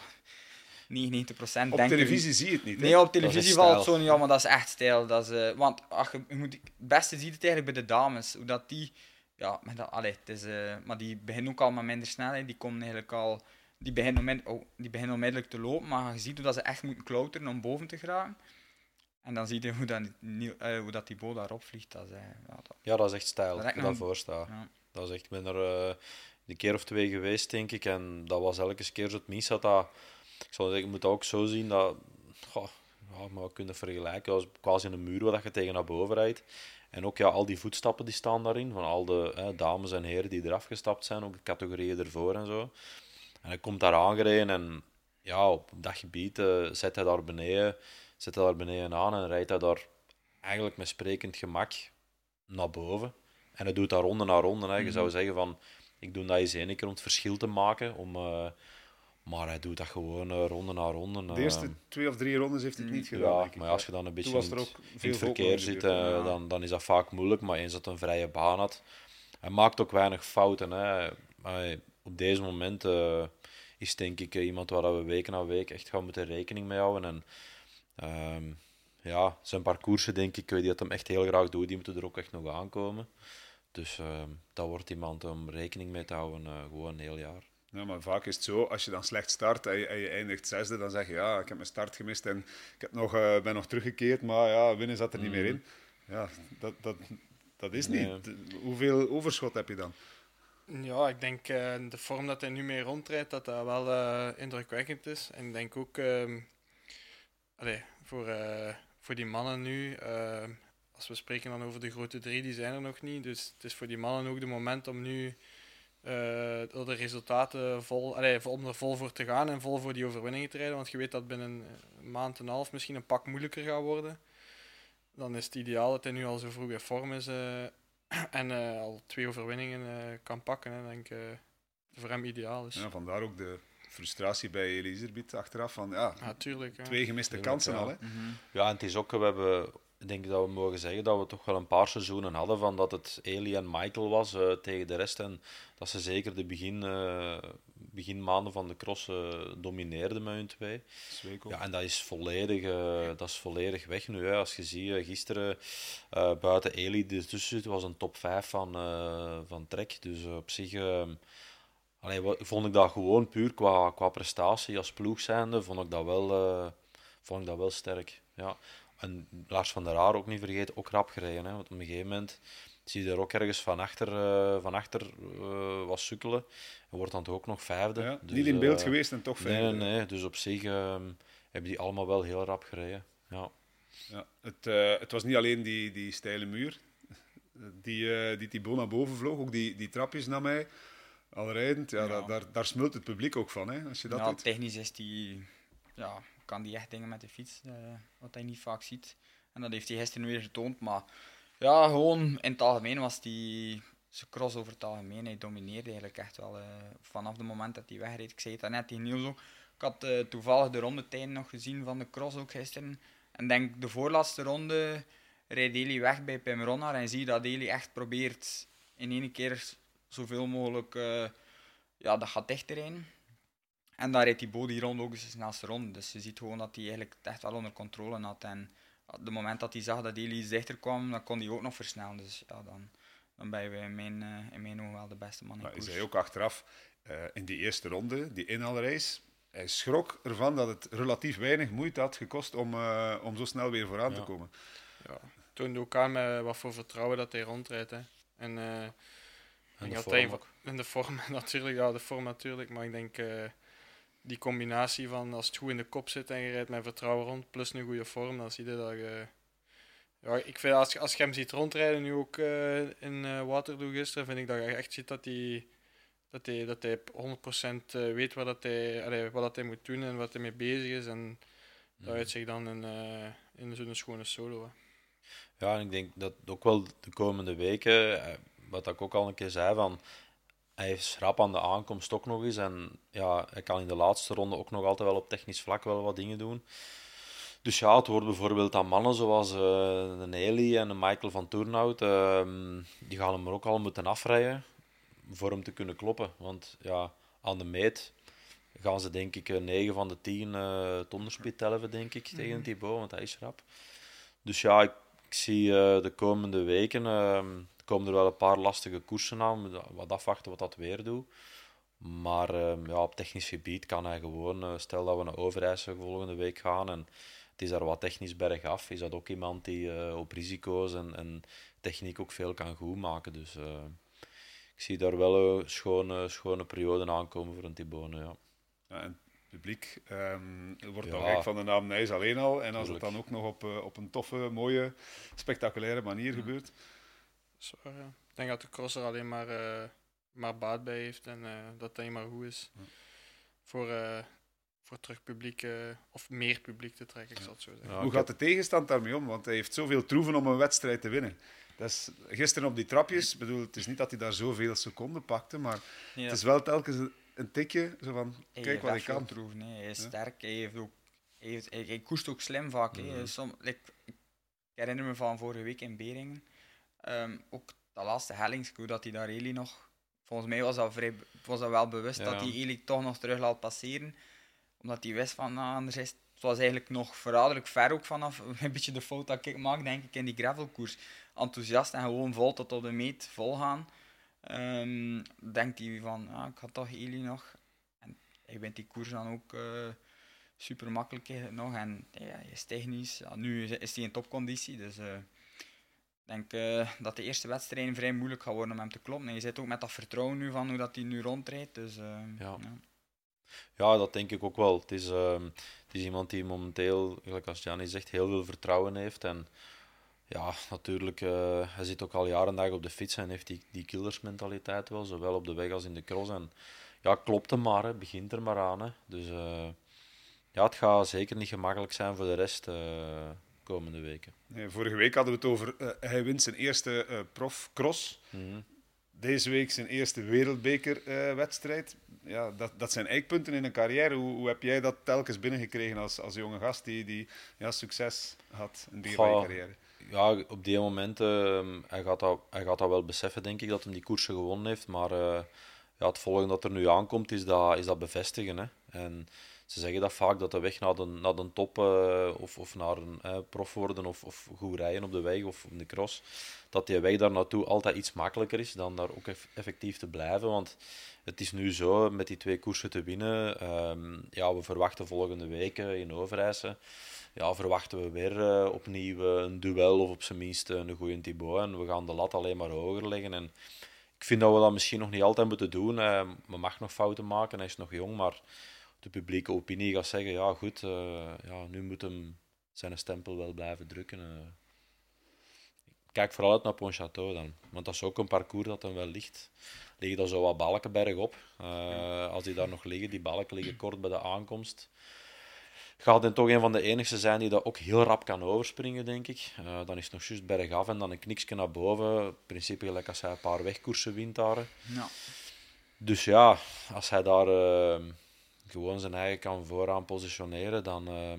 99 procent Op denkt televisie zie je het niet. hè? Nee, op is televisie valt het zo niet, ja, maar dat is echt stijl. Dat is, eh, want ach, je, moet, het beste ziet het eigenlijk bij de dames. Hoe dat die, ja, met dat, allee, het is, eh, maar die beginnen ook al met minder snelheid. Die komen eigenlijk al, die beginnen, onmid- oh, die beginnen onmiddellijk te lopen, maar je ziet hoe dat ze echt moeten klauteren om boven te geraken. En dan zie je hoe, dat, eh, hoe dat die boot daarop vliegt. Dat is, ja, dat, ja, dat is echt stijl. Dat is Dat echt ik daarvoor sta. ja. Dat is echt, er eh, een keer of twee geweest, denk ik. En dat was elke keer zo het minst dat dat... Ik zou zeggen, je moet ook zo zien dat... Goh, ja, maar we kunnen vergelijken als quasi een muur waar dat je tegen naar boven rijdt. En ook ja, al die voetstappen die staan daarin, van al de hè, dames en heren die eraf gestapt zijn, ook de categorieën ervoor en zo. En hij komt daar aangereden en ja, op dat gebied eh, zet hij daar beneden, zet hij daar beneden aan en rijdt hij daar eigenlijk met sprekend gemak naar boven. En hij doet dat ronde na ronde. Hè. Je zou zeggen van, ik doe dat eens één keer om het verschil te maken. Om, eh, maar hij doet dat gewoon eh, ronde na ronde. De eerste twee of drie rondes heeft hij het niet gedaan. ja, ik. maar als je dan een beetje in het, in verkeer zit, eh, Ja. dan, dan is dat vaak moeilijk. Maar eens dat hij een vrije baan had, hij maakt ook weinig fouten. Hè. Maar op deze moment eh, is denk ik iemand waar we week na week echt gaan moeten rekening mee houden. En ehm, ja, zijn parcoursen denk ik, die dat hem echt heel graag doet, die moeten er ook echt nog aankomen. Dus ehm, dat wordt iemand om rekening mee te houden, gewoon een heel jaar. Ja, maar vaak is het zo, als je dan slecht start en je, en je eindigt zesde, dan zeg je ja, ik heb mijn start gemist en ik heb nog, eh, ben nog teruggekeerd, maar ja, winnen zat er niet meer in. Ja, dat, dat, dat is Nee. niet. Hoeveel overschot heb je dan? Ja, ik denk eh, de vorm dat hij nu mee rondrijdt, dat dat wel eh, indrukwekkend is. En ik denk ook, ehm, allee, voor, eh, voor die mannen nu, ehm, als we spreken dan over de grote drie, die zijn er nog niet. Dus het is voor die mannen ook de moment om nu door de resultaten vol, allee, om er vol voor te gaan en vol voor die overwinningen te rijden. Want je weet dat binnen een maand en een half misschien een pak moeilijker gaat worden. Dan is het ideaal dat hij nu al zo vroeg in vorm is eh, (clears throat) en eh, al twee overwinningen eh, kan pakken. Hè, denk ik, eh, voor hem ideaal is. Ja, vandaar ook de frustratie bij Elisabeth achteraf van ja, Ja, tuurlijk. twee gemiste Tuurlijk, kansen ja. al. Hè. Ja, en het is ook, we hebben, ik denk dat we mogen zeggen dat we toch wel een paar seizoenen hadden van dat het Eli en Michael was eh, tegen de rest. En dat ze zeker de begin, eh, beginmaanden van de cross eh, domineerden met hun twee. Ja, en dat is volledig, dat is volledig weg nu. Hè. Als je ziet, gisteren buiten Eli die ertussen zit, was een top 5 van, van Trek. Dus op zich allee, vond ik dat gewoon puur qua, qua prestatie als ploeg zijnde, vond ik dat wel, vond ik dat wel sterk. Ja. En Lars van der Haar ook niet vergeten, ook rap gereden. Hè? Want op een gegeven moment zie je er ook ergens van achter, uh, van achter uh, wat sukkelen. En wordt dan toch ook nog vijfde. Ja, dus, niet in beeld geweest en toch vijfde. Nee, nee. Dus op zich ehm, hebben die allemaal wel heel rap gereden. Ja. Ja, het, het was niet alleen die, die steile muur die, die Thibaut naar boven vloog, ook die, die trapjes naar mij. Al rijdend, ja, ja. Daar, daar smult het publiek ook van. Hè, als je dat ja, doet. technisch is die, ja, kan die echt dingen met de fiets, uh, wat hij niet vaak ziet. En dat heeft hij gisteren weer getoond. Maar ja, gewoon in het algemeen was die zijn cross over het algemeen. Hij domineerde eigenlijk echt wel uh, vanaf het moment dat hij wegreed. Ik zei het net tegen Niels ook. Ik had uh, toevallig de rondetijden nog gezien van de cross ook gisteren. En denk de voorlaatste ronde rijdt Eli weg bij Pim Ronnar en zie dat Eli echt probeert in één keer zoveel mogelijk ja, dat gaat dichter in. En dan rijdt die body rond ook eens de snelste ronde. Dus je ziet gewoon dat hij eigenlijk echt wel onder controle had. En op het moment dat hij zag dat Eli iets dichter kwam, dan kon hij ook nog versnellen. Dus ja, dan, dan ben je in mijn, uh, in mijn ogen wel de beste man in maar koers. Hij zei ook achteraf, uh, in die eerste ronde, die inhaalrace, hij schrok ervan dat het relatief weinig moeite had gekost om, uh, om zo snel weer vooraan ja. te komen. Ja, toonde ook aan met wat voor vertrouwen dat hij rondrijdt. Hè. En, en de vorm hij, in de vorm (laughs) natuurlijk, ja, de vorm natuurlijk. Maar ik denk uh, die combinatie van als het goed in de kop zit en je rijdt met vertrouwen rond, plus een goede vorm, dan zie je dat je. Ja, ik vind als, als je hem ziet rondrijden, nu ook uh, in uh, Waterloo gisteren, vind ik dat je echt ziet dat hij, dat hij, dat hij 100% weet wat, dat hij, allee, wat dat hij moet doen en wat hij mee bezig is. En dat uitzicht dan in, in zo'n schone solo. Hè. Ja, en ik denk dat ook wel de komende weken, wat ik ook al een keer zei, van hij is rap aan de aankomst ook nog eens. En ja, hij kan in de laatste ronde ook nog altijd wel op technisch vlak wel wat dingen doen. Dus ja, het wordt bijvoorbeeld aan mannen zoals uh, de Nelly en de Michael van Toornhout, uh, die gaan hem er ook al moeten afrijden voor hem te kunnen kloppen. Want ja, aan de meet gaan ze denk ik 9 van de 10 uh, tonderspeed tellen, denk ik, tegen mm. Thibaut, want hij is rap. Dus ja, ik, ik zie uh, de komende weken uh, komen er wel een paar lastige koersen aan. Wat afwachten wat dat weer doet. Maar uh, ja, op technisch gebied kan hij gewoon, uh, stel dat we naar Overijssel volgende week gaan en het is daar wat technisch bergaf, is dat ook iemand die uh, op risico's en, en, techniek ook veel kan goed maken. Dus ik zie daar wel een schone, schone periode aankomen voor een Tibone. Ja. ja en publiek um, wordt ja. dan gek van de naam Nijs alleen al. En als Tuurlijk. het dan ook nog op, op een toffe, mooie, spectaculaire manier ja. gebeurt. Zwaar, ja. Ik denk dat de cross er alleen maar, uh, maar baat bij heeft en uh, dat het alleen maar goed is ja. voor, uh, voor terug publiek of meer publiek te trekken, ik zal het zo zeggen. Ja, Hoe gaat de tegenstand daarmee om? Want hij heeft zoveel troeven om een wedstrijd te winnen. Dat is, gisteren op die trapjes, bedoel, het is niet dat hij daar zoveel seconden pakte, maar het is wel telkens een, tikje zo van, hij kijk wat ik kan. Troeven, nee. Hij is sterk, hij, heeft ook, hij, heeft, hij, hij koest ook slim vaak. Mm. Som, like, ik herinner me van vorige week in Beringen, Um, ook dat laatste hellingskoe dat hij daar Eli nog. Volgens mij was dat, vrij, was dat wel bewust ja. dat hij Eli toch nog terug laat passeren. Omdat hij wist van, nou, anders is het was eigenlijk nog verraderlijk ver ook vanaf (laughs) een beetje de fout dat ik maak, denk ik, in die gravelkoers. Enthousiast en gewoon vol tot op de meet volgaan. Um, denkt hij van, ah, ik had toch Eli nog. En hij wint die koers dan ook uh, super makkelijk nog. En ja, hij is technisch. Ja, nu is hij in topconditie, dus... Uh, ik denk uh, dat de eerste wedstrijd vrij moeilijk gaat worden om hem te kloppen. En je zit ook met dat vertrouwen nu van hoe dat hij nu rondrijdt. Dus, uh, ja. ja. Ja. dat denk ik ook wel. Het is, uh, het is iemand die momenteel, gelijk als Gianni zegt, heel veel vertrouwen heeft. En ja, natuurlijk, hij zit ook al jaren dag op de fiets en heeft die, die killersmentaliteit wel, zowel op de weg als in de cross. En ja, klopt hem maar, hè. begint er maar aan. Hè. Dus ja, het gaat zeker niet gemakkelijk zijn voor de rest komende weken. Nee, vorige week hadden we het over uh, hij wint zijn eerste uh, profcross. Mm -hmm. Deze week zijn eerste wereldbekerwedstrijd. Uh, ja, dat, dat zijn eikpunten in een carrière. Hoe, hoe heb jij dat telkens binnengekregen als, als jonge gast die, die ja, succes had in die carrière? Ja, op die momenten, hij, gaat dat, hij gaat dat wel beseffen, denk ik, dat hij die koersen gewonnen heeft. Maar ja, het volgende dat er nu aankomt, is dat, is dat bevestigen. Hè. En ze zeggen dat vaak dat de weg naar de, naar de top eh, of, of naar een eh, prof worden of, of goed rijden op de weg of op de cross, dat die weg daar naartoe altijd iets makkelijker is dan daar ook effectief te blijven. Want het is nu zo met die twee koersen te winnen. Ehm, ja, we verwachten volgende weken in Overijse. Ja, verwachten we weer uh, opnieuw een duel of op zijn minst een goede Thibaut. En we gaan de lat alleen maar hoger leggen. En ik vind dat we dat misschien nog niet altijd moeten doen. We mag nog fouten maken, hij is nog jong, maar de publieke opinie gaat zeggen, ja goed, uh, ja, nu moet hem zijn stempel wel blijven drukken. Uh. Kijk vooral uit naar Pontchâteau dan, want dat is ook een parcours dat hem wel ligt. Liggen daar zo wat balken bergop. Uh, als die daar nog liggen, die balken liggen kort bij de aankomst. Gaat hij toch een van de enigste zijn die dat ook heel rap kan overspringen, denk ik. Dan is het nog juist bergaf en dan een kniksje naar boven. In principe gelijk als hij een paar wegkoersen wint daar. Ja. Dus ja, als hij daar gewoon zijn eigen kan vooraan positioneren, dan uh,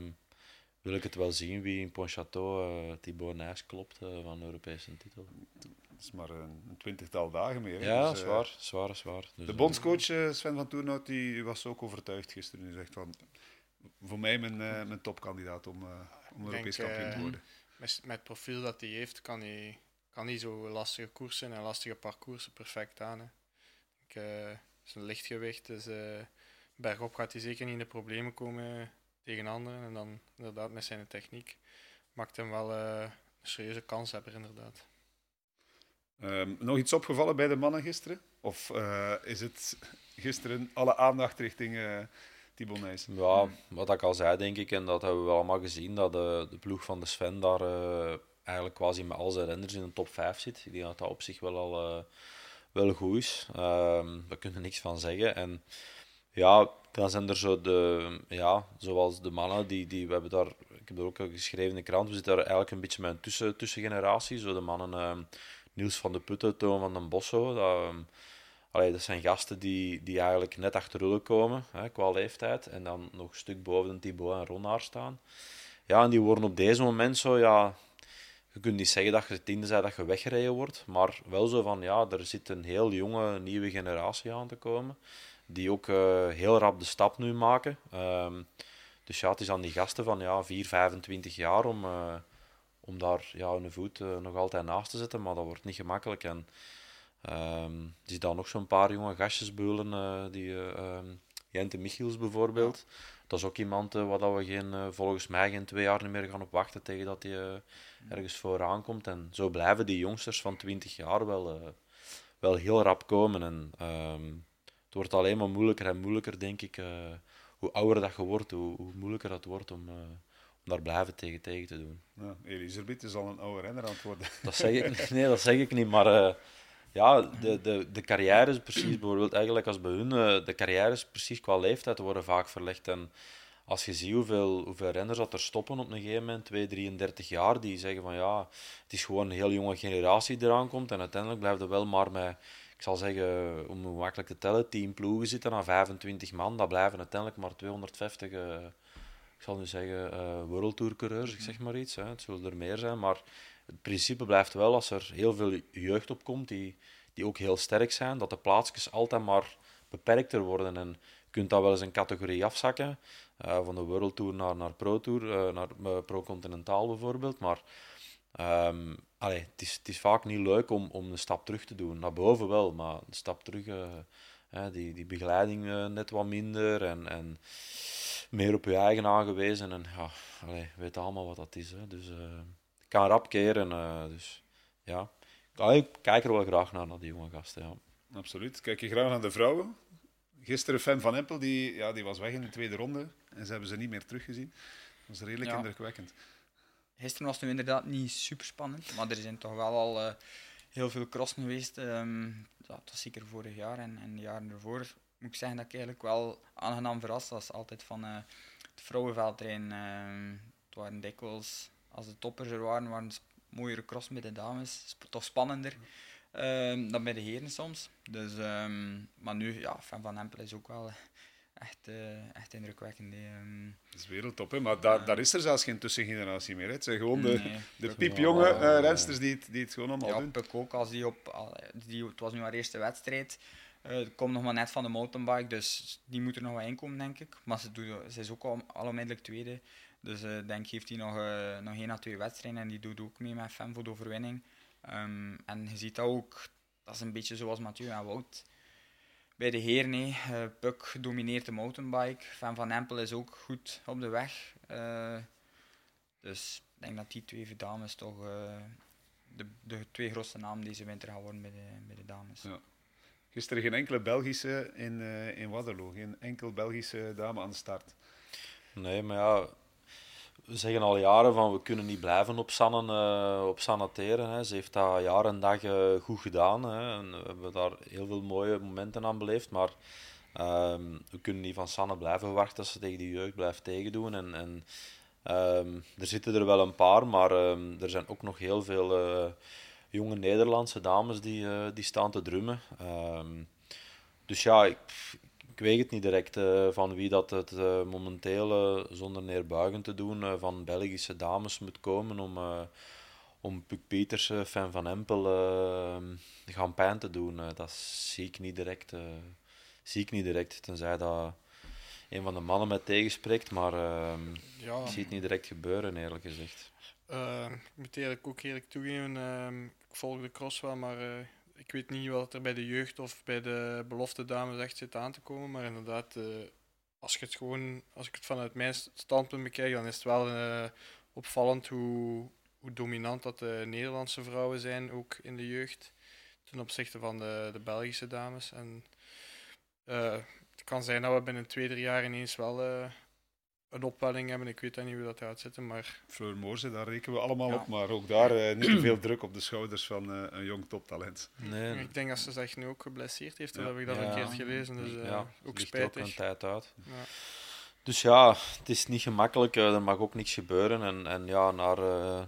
wil ik het wel zien wie in Pontchâteau uh, Thibaut Nijs klopt van de Europese titel. Het is maar een, twintigtal dagen meer. Ja, dus, zwaar, zwaar, zwaar. Dus, de bondscoach Sven van Toernout die was ook overtuigd gisteren. Hij zegt van, voor mij mijn, uh, mijn topkandidaat om, uh, om Europees kampioen te worden. Met, met het profiel dat hij heeft, kan hij, kan hij zo lastige koersen en lastige parcoursen perfect aan. Hè. Ik, zijn lichtgewicht, dus bergop gaat hij zeker niet in de problemen komen tegen anderen. En dan inderdaad met zijn techniek maakt hem wel uh, een serieuze kanshebber inderdaad. Um, nog iets opgevallen bij de mannen gisteren? Of uh, is het gisteren alle aandacht richting uh, Thibaut Nijs? Ja, wat ik al zei denk ik, en dat hebben we allemaal gezien, dat de, de ploeg van de Sven daar eigenlijk quasi met al zijn renners in de top 5 zit. Ik denk dat dat op zich wel al wel goed is. Daar kunnen we niks van zeggen. En ja, dan zijn er zo de, ja, zoals de mannen, die, die, we hebben daar, ik heb er ook al geschreven in de krant, we zitten daar eigenlijk een beetje met een tussen, tussengeneratie. Zo de mannen uh, Niels van de Putten, Toon van den Bosso. Dat, uh, dat zijn gasten die, die eigenlijk net achter Rulle komen, hè, qua leeftijd. En dan nog een stuk boven de Thibaut en Ronaar staan. Ja, en die worden op deze moment zo, ja, je kunt niet zeggen dat je tiende bent dat je weggereden wordt, maar wel zo van, ja, er zit een heel jonge, nieuwe generatie aan te komen die ook uh, heel rap de stap nu maken. Um, dus ja, het is aan die gasten van ja, 4, 25 jaar om, uh, om daar ja, hun voet uh, nog altijd naast te zetten, maar dat wordt niet gemakkelijk. En um, er dan nog zo'n paar jonge gastjes beulen, die um, Jente Michiels bijvoorbeeld. Ja. Dat is ook iemand uh, waar we geen, volgens mij geen twee jaar meer gaan op wachten tegen dat hij ergens vooraan komt. En zo blijven die jongsters van 20 jaar wel, wel heel rap komen. En, het wordt alleen maar moeilijker en moeilijker, denk ik. Uh, hoe ouder dat je wordt, hoe, hoe moeilijker het wordt om, uh, om daar blijven tegen, tegen te doen. Ja, Elisabeth is al een oude renner aan het worden. (laughs) Dat zeg ik, nee, dat zeg ik niet. Maar uh, ja, de, de, de carrières precies, bijvoorbeeld eigenlijk als bij hun, de carrières precies qua leeftijd worden vaak verlegd. En als je ziet hoeveel, hoeveel renners dat er stoppen op een gegeven moment, 2, 33 jaar, die zeggen van ja, het is gewoon een heel jonge generatie die eraan komt. En uiteindelijk blijft er wel maar met ik zal zeggen, om makkelijk te tellen, 10 ploegen zitten aan 25 man. Dat blijven uiteindelijk maar 250, uh, eh, ik zal nu zeggen, uh, World coureurs, ik zeg maar iets. Hè. Het zullen er meer zijn, maar het principe blijft wel als er heel veel jeugd op komt, die, die ook heel sterk zijn, dat de plaatsjes altijd maar beperkter worden. En je kunt dat wel eens een categorie afzakken, uh, van de World Tour naar, naar Pro Tour, naar Pro Continentaal bijvoorbeeld, maar Um, allee, het, is, het is vaak niet leuk om, om een stap terug te doen. Naar boven wel, maar een stap terug, uh, die, die begeleiding uh, net wat minder en, en meer op je eigen aangewezen. En ja, allee, weet allemaal wat dat is. Hè. Dus uh, ik kan rap keren. dus ja, ik kijk er wel graag naar, naar die jonge gasten. Ja. Absoluut. Kijk je graag naar de vrouwen? Gisteren fan van Empel, die, ja, die was weg in de tweede ronde en ze hebben ze niet meer teruggezien. Dat was redelijk ja. indrukwekkend. Gisteren was het nu inderdaad niet super spannend, maar er zijn toch wel al uh, heel veel crossen geweest. Um, dat was zeker vorig jaar en, en de jaren ervoor. Moet ik zeggen dat ik eigenlijk wel aangenaam verrast was. Altijd van uh, het vrouwenveldterrein. Uh, het waren dikwijls, als de toppers er waren, waren het mooiere cross met de dames. Toch spannender um, dan bij de heren soms. Dus, maar nu, ja, fan van Hempel is ook wel echt, uh, echt indrukwekkend. Um... Dat is wereldtop, hè? maar daar, daar is er zelfs geen tussengeneratie meer. Hè? Het zijn gewoon de, nee, de piepjonge uh, rensters die het, die het gewoon allemaal ja, doen. Puk ook, als die op, die, het was nu haar eerste wedstrijd. Uh, komt nog maar net van de mountainbike, dus die moet er nog wel inkomen, denk ik. Maar ze, doet, ze is ook al, al onmiddellijk tweede. Dus ik denk, heeft hij nog, nog één à twee wedstrijden en die doet ook mee met Fem voor de overwinning. Um, en je ziet dat ook, dat is een beetje zoals Mathieu en Wout bij de heren. Nee. Uh, Puck domineert de mountainbike. Van Van Empel is ook goed op de weg. Uh, dus ik denk dat die twee dames toch uh, de, de twee grootste namen deze winter gaan worden bij de, bij de dames. Ja. Gisteren geen enkele Belgische in, in Waterloo. Geen enkel Belgische dame aan de start. Nee, maar ja, we zeggen al jaren van we kunnen niet blijven op Sanne, uh, op sanateren. Hè. Ze heeft dat jaar en dag uh, goed gedaan. Hè. En we hebben daar heel veel mooie momenten aan beleefd. Maar um, we kunnen niet van Sanne blijven wachten als ze tegen de jeugd blijft tegendoen. En, en um, er zitten er wel een paar, maar um, er zijn ook nog heel veel uh, jonge Nederlandse dames die, die staan te drummen. dus ja, ik weet het niet direct uh, van wie dat het uh, momenteel, uh, zonder neerbuigen te doen, van Belgische dames moet komen om, om Puk Peters, fan van Empel, gaan pijn te doen. dat zie ik niet direct. zie ik niet direct, tenzij dat een van de mannen mij tegenspreekt, maar ja. ik zie het niet direct gebeuren, eerlijk gezegd. ik moet eerlijk ook eerlijk toegeven, ik volg de cross wel, maar ik weet niet wat er bij de jeugd of bij de belofte dames echt zit aan te komen, maar inderdaad, uh, als, je het gewoon, als ik het vanuit mijn standpunt bekijk, dan is het wel uh, opvallend hoe, hoe dominant dat de Nederlandse vrouwen zijn, ook in de jeugd, ten opzichte van de, de Belgische dames. En uh, het kan zijn dat we binnen twee, drie jaar ineens wel een opwelling hebben. Ik weet niet hoe dat gaat zitten, maar... Fleur Moorse, daar rekenen we allemaal op, maar ook daar uh, niet te (clears throat) veel druk op de schouders van uh, een jong toptalent. Nee. Ik denk dat ze zich nu ook geblesseerd heeft, dat heb ik dat ja. verkeerd gelezen, dus ja, ook spijtig. ook een tijd uit. Ja. Dus ja, het is niet gemakkelijk, er mag ook niks gebeuren. En, en ja, naar,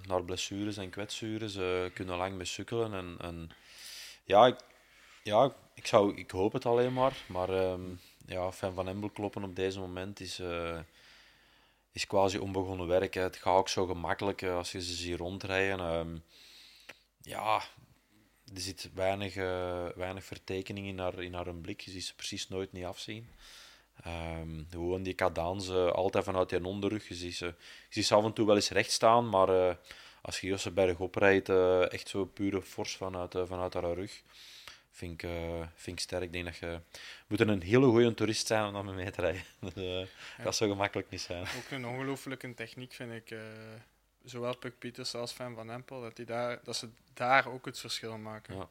naar blessures en kwetsures kunnen lang mee sukkelen. En, en ja, ik, ja ik, zou, ik hoop het alleen maar, maar um, ja, fan van Embel kloppen op deze moment is is quasi onbegonnen werk. Het gaat ook zo gemakkelijk eh, als je ze ziet rondrijden. Um, ja, er zit weinig, uh, weinig vertekening in haar, in haar blik. Je ziet ze precies nooit niet afzien. Um, gewoon die cadans, altijd vanuit die onderrug. Je ziet, ze, je ziet ze af en toe wel eens recht staan, maar als je Josse berg oprijdt, echt zo pure fors vanuit, vanuit haar rug vind ik, uh, vind ik sterk. Ik denk dat je moet een hele goede toerist zijn om dan mee te rijden. (laughs) dus, uh, ja. Dat zou gemakkelijk niet zijn. Ook een ongelooflijke techniek vind ik. Uh, zowel Puck Pieters als Fan van Empel, dat, die daar, dat ze daar ook het verschil maken. Ja.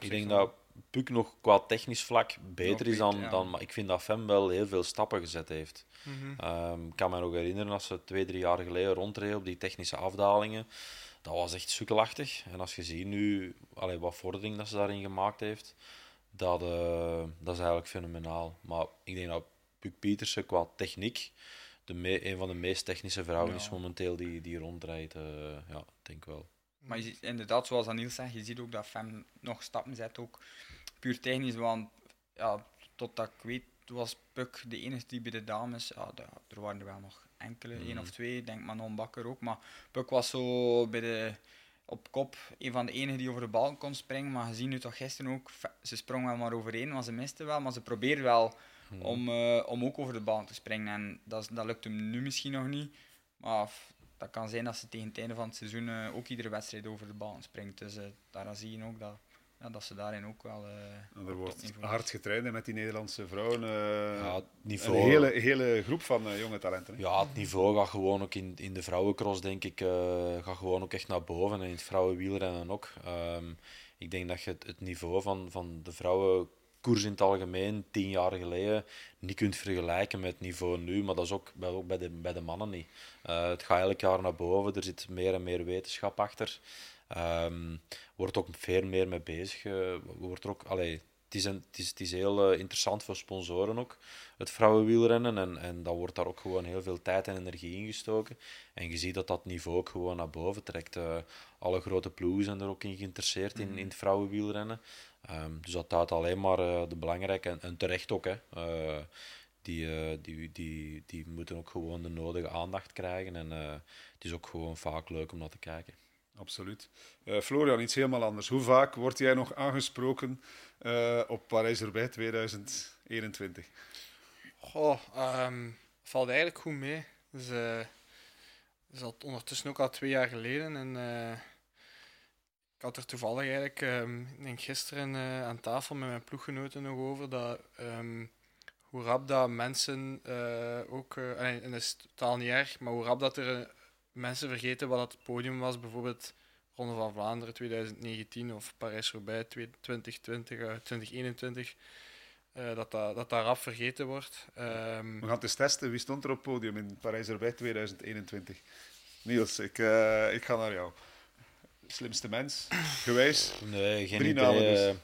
Ik denk dat Puck nog qua technisch vlak beter is dan, dan... Maar ik vind dat Fan wel heel veel stappen gezet heeft. Mm -hmm. um, ik kan me nog herinneren als ze twee, drie jaar geleden rondreden op die technische afdalingen dat was echt sukkelachtig. En als je ziet nu allee, wat vordering dat ze daarin gemaakt heeft, dat, uh, dat is eigenlijk fenomenaal. Maar ik denk dat Puk Pietersen qua techniek de me een van de meest technische vrouwen is momenteel die, die rondrijdt. Uh, ja, denk wel. Maar je ziet, inderdaad, zoals Aniel zegt, je ziet ook dat Fem nog stappen zet, ook puur technisch. Want ja, totdat ik weet, was Puk de enige die bij de dames, ja, er waren er wel nog enkele, mm. één of twee, denk Manon Bakker ook. Maar Puk was zo bij de, op kop een van de enigen die over de bal kon springen. Maar gezien nu toch gisteren ook, ze sprong wel maar overheen, maar ze miste wel. Maar ze probeerde wel mm. om, uh, om ook over de bal te springen. En dat, dat lukt hem nu misschien nog niet. Maar dat kan zijn dat ze tegen het einde van het seizoen uh, ook iedere wedstrijd over de bal springt. Dus uh, daar zie je ook dat ja, dat ze daarin ook wel. Uh, er wordt hard getraind met die Nederlandse vrouwen. Uh, ja, niveau, een hele, hele groep van uh, jonge talenten. Hè? Ja, het niveau gaat gewoon ook in, in de vrouwencross, denk ik, gaat gewoon ook echt naar boven. En in het vrouwenwielrennen ook. Um, ik denk dat je het, het, niveau van, van de vrouwenkoers in het algemeen tien jaar geleden niet kunt vergelijken met het niveau nu. Maar dat is ook bij, ook bij, de, bij de mannen niet. het gaat elk jaar naar boven. Er zit meer en meer wetenschap achter. Um, wordt ook veel meer mee bezig. Uh, wordt er ook, allee, het, is een, het, is, het is heel uh, interessant voor sponsoren ook, het vrouwenwielrennen. En, en dan wordt daar ook gewoon heel veel tijd en energie in gestoken. En je ziet dat dat niveau ook gewoon naar boven trekt. Uh, alle grote ploegen zijn er ook in geïnteresseerd in, mhm. in het vrouwenwielrennen. Um, dus dat duidt alleen maar de belangrijke, en, en, terecht ook, hè. Die, die, die, die moeten ook gewoon de nodige aandacht krijgen. En het is ook gewoon vaak leuk om naar te kijken. Absoluut. Uh, Florian, iets helemaal anders. Hoe vaak word jij nog aangesproken uh, op Parijs-Roubaix 2021? Goh, um, valt eigenlijk goed mee. Dus, uh, is al ondertussen ook al twee jaar geleden. En, ik had er toevallig eigenlijk, um, denk gisteren aan tafel met mijn ploeggenoten nog over dat um, hoe rap dat mensen ook, en dat is totaal niet erg, maar hoe rap dat er mensen vergeten wat het podium was, bijvoorbeeld Ronde van Vlaanderen 2019 of Parijs-Roubaix 2020, uh, 2021. Uh, dat, dat, dat daar rap vergeten wordt. Um, We gaan het eens testen. Wie stond er op het podium in Parijs-Roubaix 2021? Niels, ik, uh, ik ga naar jou. Slimste mens, (clears throat) gewijs. Nee, geen Drie idee.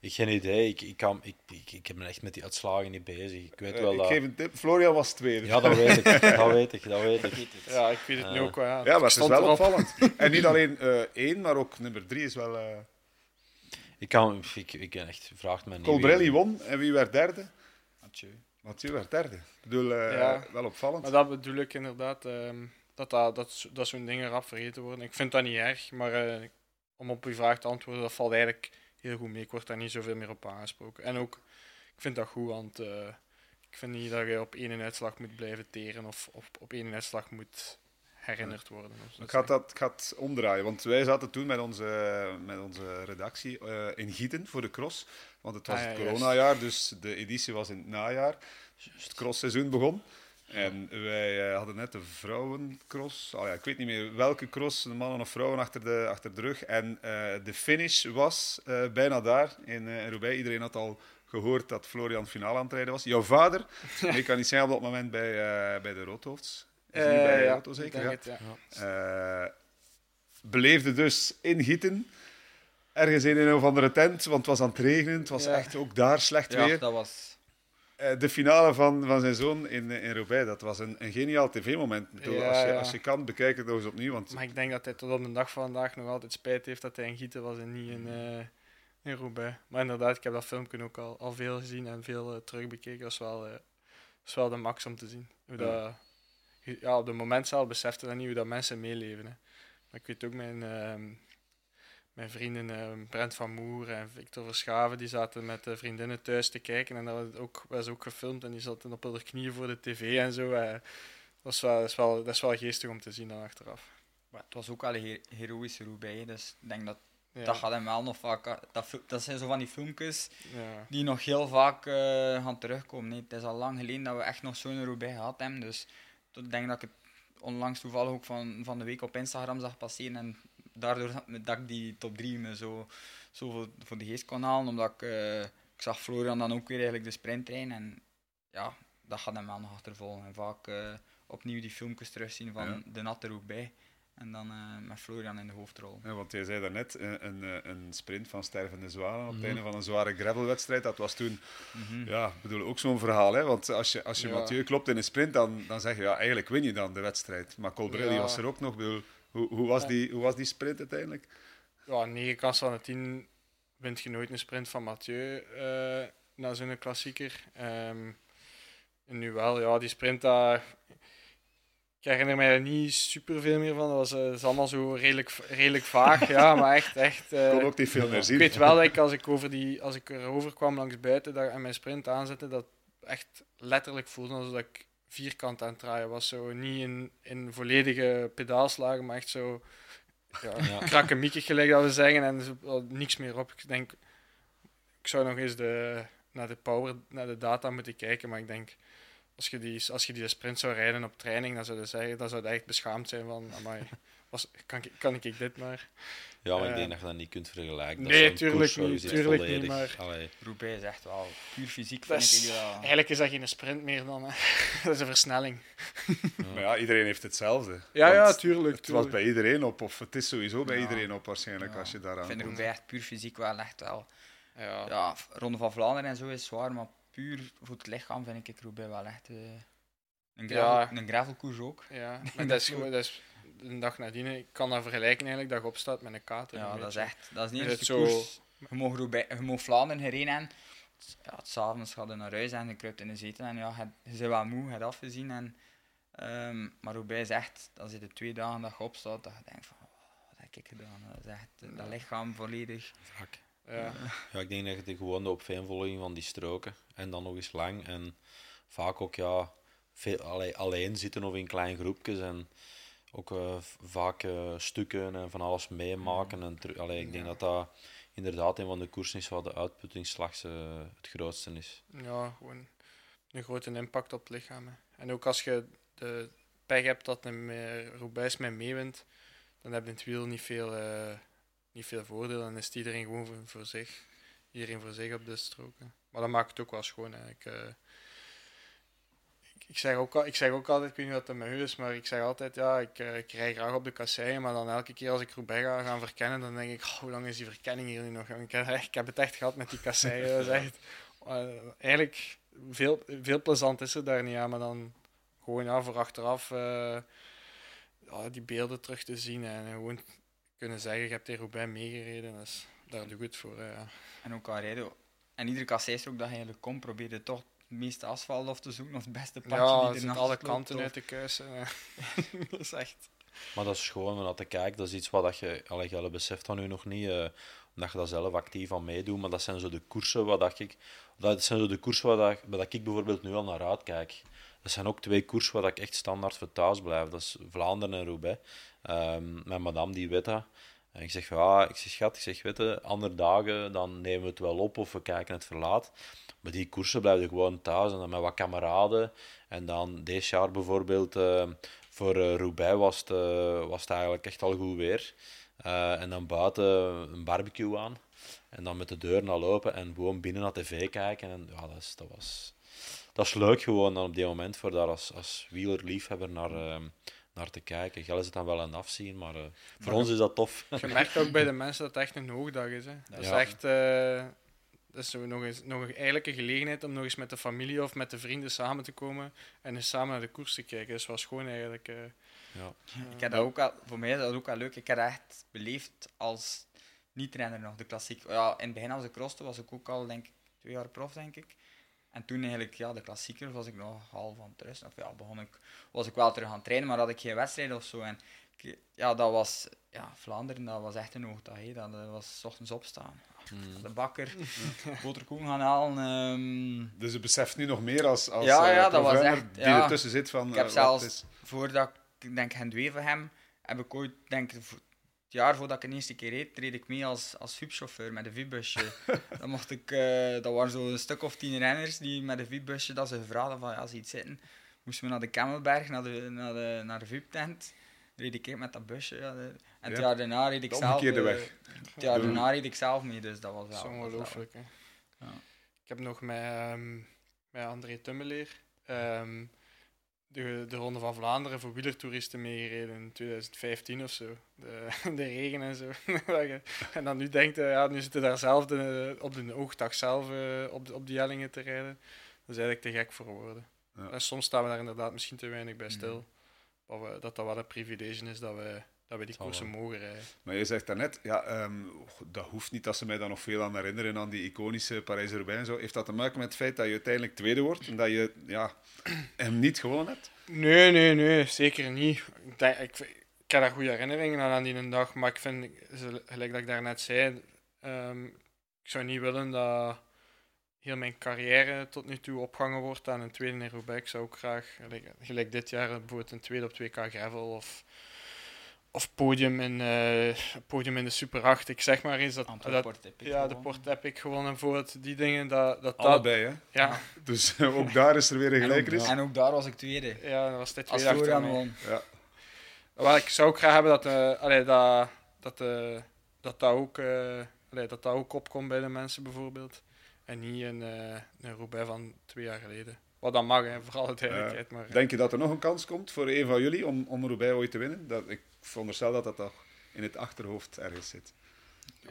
Ik geen idee. Ik, ik, kan, ik, ik, ik heb me echt met die uitslagen niet bezig. Ik weet wel Eh, ik dat... geef een tip. Florian was tweede. Ja, dat weet ik. (laughs) Dat weet ik. Dat weet ik. ja, ik weet het nu ook wel. Ja, Ja, maar het is wel erop. opvallend. (laughs) en niet alleen eh, één, maar ook nummer drie is wel... eh Ik kan... Ik, ik echt... Vraagt me niet. Colbrelli wie- won en wie werd derde? Mathieu. Mathieu werd derde. Ik bedoel, eh, Ja. wel opvallend. Maar dat bedoel ik inderdaad, ehm, dat, dat, dat, dat zo'n dingen rap vergeten worden. Ik vind dat niet erg, maar eh, om op uw vraag te antwoorden, dat valt eigenlijk heel goed mee. Ik word daar niet zoveel meer op aangesproken. En ook, ik vind dat goed, want eh, ik vind niet dat je op één uitslag moet blijven teren of op, op één uitslag moet herinnerd worden. Ik ga, dat, ik ga het omdraaien, want wij zaten toen met onze, met onze redactie eh, in Gieten voor de cross. Want het was Ah, ja, het coronajaar, dus de editie was in het najaar. Het crossseizoen begon. En wij eh, hadden net de vrouwencross. Oh ja, ik weet niet meer welke cross, de mannen of vrouwen achter de, achter de rug. En eh, de finish was eh, bijna daar in, eh in Roubaix. Iedereen had al gehoord dat Florian finale aan het rijden was. Jouw vader, (laughs) mechanicien op dat moment bij, eh, bij de Roodhoofds. Is hij niet Eh, bij ja, Auto ik zeker? Ja. het, ja. Eh, beleefde dus in Gieten. Ergens in een of andere tent, want het was aan het regenen. Het was Ja. echt ook daar slecht Ja, weer. dat was... Eh, de finale van, van zijn zoon in, in Roubaix, dat was een, een geniaal tv-moment. Ja, als, je, ja. als je kan, bekijk het nog eens opnieuw. Want Maar ik denk dat hij tot op de dag van vandaag nog altijd spijt heeft dat hij in Gieten was en niet in, eh in Roubaix. Maar inderdaad, ik heb dat filmpje ook al, al veel gezien en veel eh, terugbekeken. Dat is wel, is wel de max om te zien. Hoe Ja. dat, ja, op het moment zelf besefte dat niet hoe dat mensen meeleven. Hè. Maar ik weet ook, mijn, ehm, mijn vrienden eh, Brent van Moer en Victor Verschaven, die zaten met de vriendinnen thuis te kijken. En dat was ook, was ook gefilmd en die zaten op hun knieën voor de tv en zo. eh. dat, is wel, dat, is wel, dat is wel geestig om te zien dan achteraf. Maar het was ook wel een her- heroïsche Roubaix, dus ik denk dat Ja. dat gaat hem wel nog vaak... Dat, dat zijn zo van die filmpjes Ja. die nog heel vaak eh, gaan terugkomen. Nee, het is al lang geleden dat we echt nog zo'n Roubaix gehad hebben, dus ik denk dat ik het onlangs toevallig ook van, van de week op Instagram zag passeren en daardoor dat, ik die top 3 me zo, zo voor, voor de geest kon halen, omdat ik, eh, ik zag Florian dan ook weer eigenlijk de sprint rijden en ja, dat gaat hem wel nog achtervolgen. En vaak eh, opnieuw die filmpjes terugzien van Ja. de natte Roubaix en dan eh, met Florian in de hoofdrol. Ja, want jij zei daarnet, een, een, een sprint van stervende zwanen op het Mhm. einde van een zware gravelwedstrijd. Dat was toen, Mhm. ja, bedoel, ook zo'n verhaal. Hè? Want als je, als je Ja. Mathieu klopt in een sprint, dan, dan zeg je, ja, eigenlijk win je dan de wedstrijd. Maar Colbrelli Ja. was er ook nog. Bedoel, hoe, hoe, was die, hoe was die sprint uiteindelijk? ja, 9 kansen van de 10 wint je nooit een sprint van Mathieu eh na zo'n klassieker. Ehm, en nu wel, ja, die sprint daar. Ik herinner mij er niet super veel meer van. Dat was, eh, dat is allemaal zo redelijk, redelijk vaag. ja, (laughs) maar echt, echt. Ik kon ook niet veel meer ik zien. weet wel dat ik als ik, over die, als ik erover kwam langs buiten dat, en mijn sprint aanzette, dat echt letterlijk voelde alsof ik vierkant aan het draaien was. Zo, niet in, in volledige pedaalslagen, maar echt zo ja, Ja. krakkemiekig gelijk dat we zeggen en wel niks meer op. Ik denk, ik zou nog eens de, naar de power, naar de data moeten kijken, maar ik denk, als je die, als je die sprint zou rijden op training, dan zou je zeggen, dan zou je echt beschaamd zijn van, amai, was, kan, ik, kan ik dit maar? Ja, maar ik Eh, denk dat je dat niet kunt vergelijken. nee, Dat tuurlijk niet, tuurlijk niet, volledig- maar- Allee, Roubaix is echt wel puur fysiek, Dat vind is, ik. Dat... eigenlijk is dat geen sprint meer dan, hè. (laughs) dat is een versnelling. (laughs) Maar ja, iedereen heeft hetzelfde. Ja, ja, Want tuurlijk. Het was tuurlijk. bij iedereen op, of het is sowieso bij Ja. iedereen op waarschijnlijk Ja. als je Ik daaraan vind komt. Roubaix echt puur fysiek wel echt wel. Ja. Ja, Ronde van Vlaanderen en zo is zwaar, maar puur voor het lichaam vind ik Roubaix wel echt... eh, een, gravel, Ja. een gravelkoers ook. Ja, (laughs) maar dat is, gewoon- dat is een dag nadien. Ik kan dat vergelijken eigenlijk, dat je opstaat met een kater. Ja, een dat is echt... Dat is niet eens het de zo- koers... Je mag, je mag Vlaanderen gereden en... Ja, het s'avonds gaat je naar huis en je kruipt in de zetel en ja, je, je bent wel moe, je hebt afgezien. En, ehm, maar Roubaix is echt... Dan zit het twee dagen dat je opstaat, dat je denkt van... oh, wat heb ik gedaan. Dat, is echt, dat lichaam volledig. Ja. Ja, ik denk dat je de gewoon de opeenvolging van die stroken en dan nog eens lang en vaak ook ja, veel, allee, alleen zitten of in kleine groepjes en ook eh, vaak eh, stukken en van alles meemaken. En teru- allee, ik denk dat dat inderdaad een van de koersen is waar de uitputtingsslag eh, het grootste is. ja, gewoon een grote impact op het lichaam. hè. En ook als je de pech hebt dat een Roubaix met meewint, dan heb je in het wiel niet veel, eh, niet veel voordeel. En is iedereen gewoon voor, voor zich. Iedereen voor zich op de stroken. Maar dat maakt het ook wel schoon. Eigenlijk. Ik, zeg ook, ik zeg ook altijd, ik weet niet wat dat met u is, maar ik zeg altijd, ja, ik, eh, ik rij graag op de kasseien, maar dan elke keer als ik Roubaix ga gaan verkennen, dan denk ik, oh, hoe lang is die verkenning hier nu nog? Ik ik heb het echt gehad met die kasseien. (laughs) Dat is echt, eh, eigenlijk, veel, veel plezant is het daar niet aan, maar dan gewoon ja, voor achteraf eh, ja, die beelden terug te zien en gewoon kunnen zeggen, je hebt hier Roubaix meegereden, dat is, daar doe ik het voor. ja. En ook al rijden. En iedere kasseistrook dat je eigenlijk komt, probeer je toch het meeste asfalt of te zoeken of het beste padje Ja, die het er naast alle loopt, kanten of- uit te kuisen. eh. (laughs) dat is echt... Maar dat is gewoon om naar te kijken. Dat is iets wat dat je, allee, je beseft van nu nog niet, eh, omdat je daar zelf actief aan meedoet. Maar dat zijn zo de koersen waar dat ik, dat zijn zo de koersen waar, dat, waar dat ik bijvoorbeeld nu al naar uitkijk. Dat zijn ook twee koersen waar dat ik echt standaard voor thuis blijf. Dat is Vlaanderen en Roubaix. Ehm mijn madame die weet dat. En ik zeg, ja, ik zeg, schat, ik zeg, weet andere dagen dan nemen we het wel op of we kijken het verlaat. Maar die koersen blijven gewoon thuis en dan met wat kameraden. En dan deze jaar bijvoorbeeld, eh, voor eh, Roubaix was het, eh, was het eigenlijk echt al goed weer. En dan buiten een barbecue aan. En dan met de deur naar lopen en gewoon binnen naar tv kijken. En ja, dat, is, dat was... Dat is leuk gewoon dan op die moment voor daar als, als wielerliefhebber naar, naar te kijken. Gel is het dan wel een afzien, maar eh, voor ons is dat tof. (laughs) Je merkt ook bij de mensen dat het echt een hoogdag is. Hè. Dat is echt... eh, dat is zo nog, eens, nog een- eigenlijk een gelegenheid om nog eens met de familie of met de vrienden samen te komen en eens samen naar de koers te kijken. Dat is wel schoon eigenlijk. eh. Ja. Ik heb dat ook al, voor mij is dat ook wel leuk. Ik heb dat echt beleefd als niet-renner nog, de klassiek. Ja, in het begin als ik crosste was ik ook al, denk ik, twee jaar prof, denk ik. En toen eigenlijk, ja, de klassiekers was ik nog half aan het rusten. Of ja, begon ik, was ik wel terug aan het trainen, maar had ik geen wedstrijd of zo. En ik- ja, dat was, ja, Vlaanderen, dat was echt een hoogdag. hè. Dat eh, was 's ochtends opstaan. Hmm. De bakker, (laughs) boterkoek gaan halen. ehm, Dus je beseft nu nog meer als, als Ja, eh, ja, dat was echt- die ja. ertussen zit van Ik heb eh, zelfs- is. voordat ik denk Hendwee voor hem, heb ik ooit, denk ik, het jaar voordat ik de eerste keer reed, reed ik mee als, als VIP-chauffeur met een VIP-busje. (laughs) dan mocht ik, eh, dat waren zo een stuk of tien renners die met een VIP-busje, dat ze gevraagd van, ja, je iets zitten, moesten we naar de Kemmelberg, naar de, naar de, naar de VIP-tent. Reed ik met dat busje. Ja, de- en het Ja. jaar daarna reed ik De zelf... weg. Het jaar daarna reed ik zelf mee, dus dat was wel... dat wel- ongelooflijk. hè. Ja. Ik heb nog met, ehm, met André Tummeleer ehm, de, de Ronde van Vlaanderen voor wielertoeristen meegereden in 2015 of zo. De, (laughs) de regen en zo. (laughs) Dat en dan nu denkt, hij, ja, nu zitten daar zelf de, op de oogdag zelf eh, op, de, op die hellingen te rijden. Dat is eigenlijk te gek voor woorden. Ja. En soms staan we daar inderdaad misschien te weinig bij stil. Mhm. Maar we, dat dat wel een privilege is dat we, dat we die koersen mogen rijden. Maar je zegt daarnet, ja, ehm, dat hoeft niet dat ze mij dan nog veel aan herinneren aan die iconische Parijs-Roubaix en zo. Heeft dat te maken met het feit dat je uiteindelijk tweede wordt en dat je ja, hem niet gewonnen hebt? Nee, nee, nee, zeker niet. Ik, denk, ik, ik heb daar goede herinneringen aan, aan die dag, maar ik vind, gelijk dat ik daarnet zei, ehm, ik zou niet willen dat heel mijn carrière tot nu toe opgehangen wordt aan een tweede in Roubaix. Ik zou ook graag, gelijk, gelijk dit jaar, bijvoorbeeld een tweede op 2K Gravel of, of podium, in, eh, podium in de Super 8. Ik zeg maar eens dat, Antwerp dat Port heb ik ja, de. Port heb ik gewonnen voor het, die dingen, dat dat, dat Allebei, hè? ja, (laughs) Dus eh, ook daar is er weer een En gelijkenis. en ook daar was ik tweede. ja, dat was dit Als tweede achter mij. won. Ja. Wel, ik zou ook graag hebben dat eh, allee, dat, dat, eh, dat, dat, ook, eh, allee, dat dat ook opkomt bij de mensen bijvoorbeeld. En niet een, eh een Roubaix van twee jaar geleden. Wat dan mag, hè, voor alle duidelijkheid. maar, Denk je dat er nog een kans komt voor een van jullie om, om Roubaix ooit te winnen? Dat, ik veronderstel dat dat toch in het achterhoofd ergens zit. ik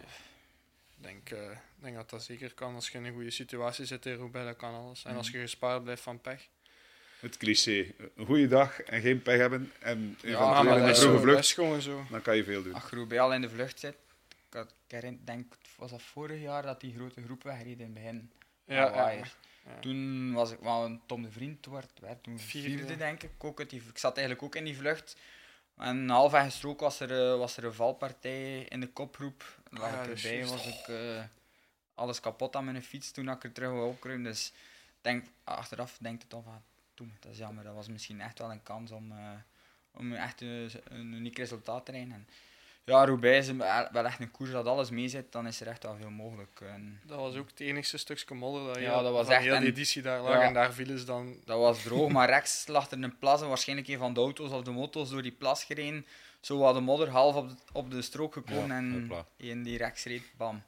denk, eh, denk dat dat zeker kan. Als je in een goede situatie zit in Roubaix, dat kan alles. En als je gespaard blijft van pech. Het cliché, een goede dag en geen pech hebben en Ja, in een is, vroege vlucht, gewoon zo. dan kan je veel doen. Als Roubaix al in de vlucht zit, ik, denk, was dat vorig jaar dat die grote groep wegreden in het begin. Ja, Ja. Toen was ik, wel Tom de Vriend werd, werd toen Vierde. vierde, denk ik. Ook die, ik zat eigenlijk ook in die vlucht. En halfweg strook was er, eh, was er een valpartij in de kopgroep. Daar lag Ah, ik is erbij, was ik eh, alles kapot aan mijn fiets toen ik er terug wou opkruimen. Dus denk, achteraf denk ik dan van, toen, dat is jammer. Dat was misschien echt wel een kans om, eh, om echt een, een uniek resultaat te rijden. En, ja, Roubaix is wel echt een koers dat alles mee zit, dan is er echt wel veel mogelijk. En, Dat was ook het enigste stukje modder dat, Ja, heel- dat was van echt heel een- die editie daar lag. Ja. En daar vielen ze dan... Dat was droog, maar rechts lag er een plas en waarschijnlijk een van de auto's of de motos door die plas gereden. Zo was de modder half op de, op de strook gekomen Ja, en één die rechts reed, bam.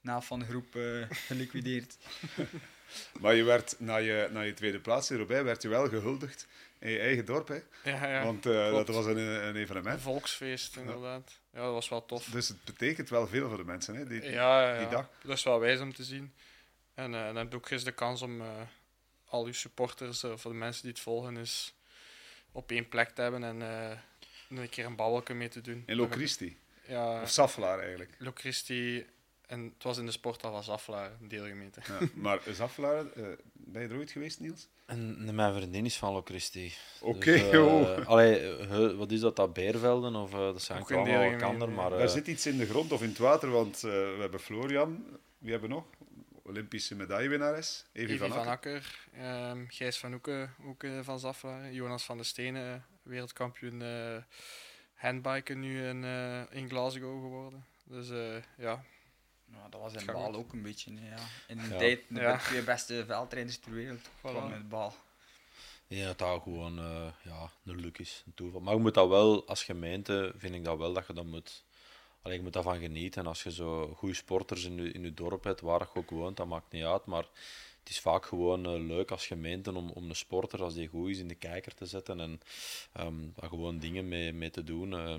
Na van de groep eh, geliquideerd. (laughs) Maar je werd, na je, na je tweede plaats in Roubaix werd je wel gehuldigd in je eigen dorp. Hè? Ja, ja. Want klopt. dat was een, een Een evenement. volksfeest, inderdaad. Ja, dat was wel tof. Dus het betekent wel veel voor de mensen, hè? Die, Ja, ja, die dag. dat is wel wijs om te zien. En eh, dan heb je ook eens de kans om eh, al je supporters, voor de mensen die het volgen, is op één plek te hebben en een keer een babbelje mee te doen. In Locristi. Ja, Of Safelaar eigenlijk. Locristi. En het was in de sporthal van Zaflaar, een deelgemeente. Ja, maar Safelaar, eh, ben je er ooit geweest, Niels? En mijn vriendin is van Locristi. Oké, Dus, eh, oh. allee, eh, wat is dat, dat Beervelden? Of, eh, dat zijn deel elkaar, gemeen, maar... Daar eh, zit iets in de grond of in het water, want eh, we hebben Florian. Wie hebben we nog? Olympische medaillewinnares. Evie, Evie van van Akker. Ehm, Gijs van Hoeken, ook van Zaflaar. Jonas van der Stenen, wereldkampioen eh handbiken nu in, eh, in Glasgow geworden. Dus eh, ja, Ja, dat was in Baal ook een beetje. Ja. In de Ja. tijd, de Ja. twee beste veldrijders ter wereld kwamen met Baal. Ja, dat dat gewoon eh, ja, een luk is, een toeval. Maar je moet dat wel, als gemeente, vind ik dat wel dat je dat moet... Allee, je moet daarvan genieten. En als je zo goede sporters in je, in je dorp hebt, waar je ook woont, dat maakt niet uit. Maar het is vaak gewoon eh, leuk als gemeente om, om een sporter, als die goed is, in de kijker te zetten. En ehm, daar gewoon dingen mee, mee te doen. eh.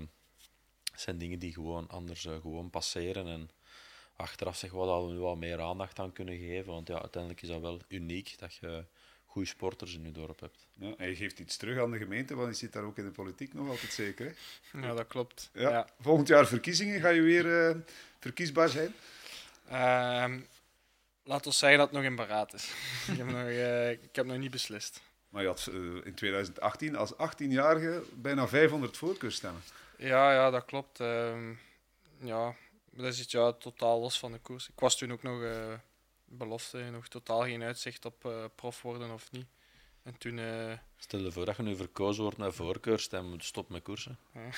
Het zijn dingen die gewoon anders gewoon passeren. En achteraf zeg wat hadden we nu wel meer aandacht aan kunnen geven. Want ja, uiteindelijk is dat wel uniek dat je goede sporters in je dorp hebt. Ja, en je geeft iets terug aan de gemeente, want je zit daar ook in de politiek nog altijd zeker. Hè? ja dat klopt. Ja. Ja. Volgend jaar verkiezingen, ga je weer eh, verkiesbaar zijn? Ehm, laat ons zeggen dat het nog in beraad is. (laughs) ik, heb nog, eh, ik heb nog niet beslist. Maar je had eh, in 2018 als 18-jarige bijna 500 voorkeurstemmen. Ja, ja, dat klopt. Ehm, ja, maar dat iets ja, totaal los van de koers. Ik was toen ook nog eh, belofte, nog totaal geen uitzicht op eh, prof worden of niet. En toen, eh, Stel je voor dat je nu verkozen wordt met voorkeurstem, moet stoppen met koersen. (laughs)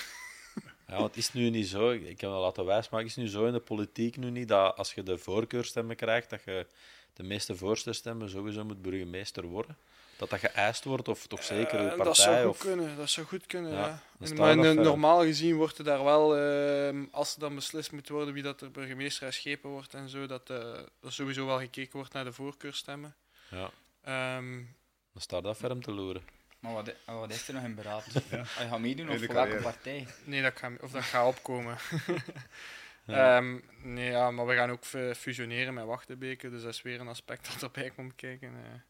Ja. Want het is nu niet zo, ik heb dat laten wijsmaken, het is nu zo in de politiek nu niet dat als je de voorkeurstemmen krijgt, dat je de meeste voorstelstemmen sowieso moet burgemeester worden. Dat dat geëist wordt, of toch zeker eh, uw partij. dat zou goed of... kunnen, dat zou goed kunnen, Ja, maar ver. normaal gezien wordt er daar wel, ehm, als er dan beslist moet worden wie dat er burgemeester herschepen wordt en zo, dat eh, er sowieso wel gekeken wordt naar de voorkeurstemmen. Ja, Ehm, dan staat dat ferm te loeren. Maar wat, wat is er nog in beraad? (laughs) Ja. Als je gaat meedoen of voor welke partij? nee, dat kan, of dat gaat opkomen. (laughs) Ja. Ehm, nee, ja, maar we gaan ook fu- fusioneren met Wachtenbeke, dus dat is weer een aspect dat erbij komt kijken. eh.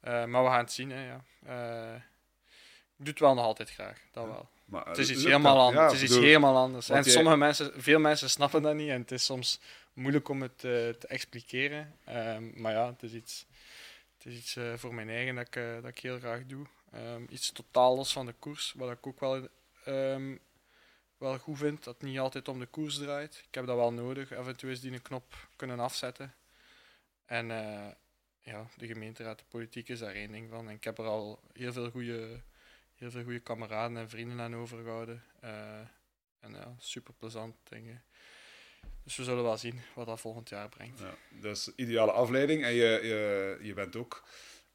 Eh, maar we gaan het zien, hè, ja. Eh, ik doe het wel nog altijd graag, dat wel. Maar, Het is iets helemaal dat? anders. Ja, het is iets helemaal anders. En jij- sommige mensen, veel mensen snappen dat niet en het is soms moeilijk om het eh, te expliceren. Ehm, maar ja, het is iets, het is iets eh, voor mijn eigen dat ik, eh, dat ik heel graag doe. Ehm, iets totaal los van de koers, wat ik ook wel, ehm, wel goed vind, dat het niet altijd om de koers draait. Ik heb dat wel nodig, af en toe is die een knop kunnen afzetten. En eh, ja, de gemeenteraad, de politiek is daar één ding van. En ik heb er al heel veel goede heel veel goede kameraden en vrienden aan overgehouden. Eh, en ja, super plezant dingen. Dus we zullen wel zien wat dat volgend jaar brengt. Ja, dat is ideale afleiding. En je, je, je bent ook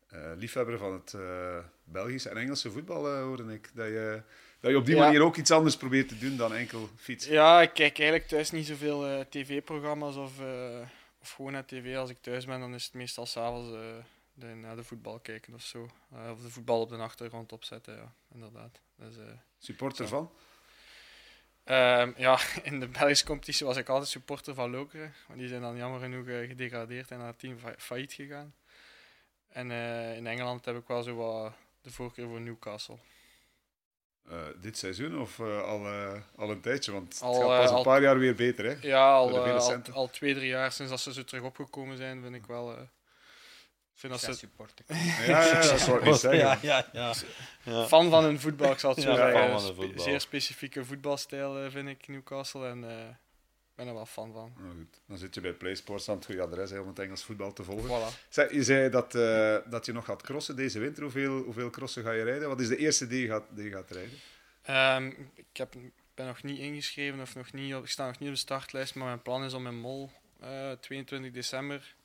eh, liefhebber van het eh, Belgische en Engelse voetbal, hoorde ik. Dat je, dat je op die Ja. manier ook iets anders probeert te doen dan enkel fietsen. Ja, ik kijk eigenlijk thuis niet zoveel tv-programma's of, of gewoon naar tv. Als ik thuis ben, dan is het meestal s'avonds uh, de, naar de voetbal kijken of zo. Eh, of de voetbal op de achtergrond opzetten, ja, inderdaad. Dus, eh, Supporter van? Ehm, ja, (laughs) in de Belgische competitie was ik altijd supporter van Lokeren. Maar die zijn dan jammer genoeg eh, gedegradeerd en naar het team fa- failliet gegaan. En eh, in Engeland heb ik wel zo wat de voorkeur voor Newcastle. Eh, dit seizoen of eh, al, eh, al een tijdje? Want het Al, gaat pas een al- paar jaar weer beter, hè? Ja, al, al, al twee, drie jaar sinds dat ze zo terug opgekomen zijn, vind ik wel, eh, vind Zes ze supporter. Ja, ja, dat zou ik niet (laughs) zeggen. Ja, ja, ja. fan van hun voetbal, ik zal het zo Ja, zeggen. Zeer specifieke voetbalstijl vind ik Newcastle en eh, ben er wel fan van. Nou goed, dan zit je bij PlaySports aan het goede adres hè, om het Engels voetbal te volgen. Voilà. Zeg, je zei dat, eh, dat je nog gaat crossen deze winter. Hoeveel, hoeveel crossen ga je rijden? Wat is de eerste die je gaat, die je gaat rijden? Ehm, ik heb, ben nog niet ingeschreven of nog niet ik sta nog niet op de startlijst, maar mijn plan is om in Mol eh 22 december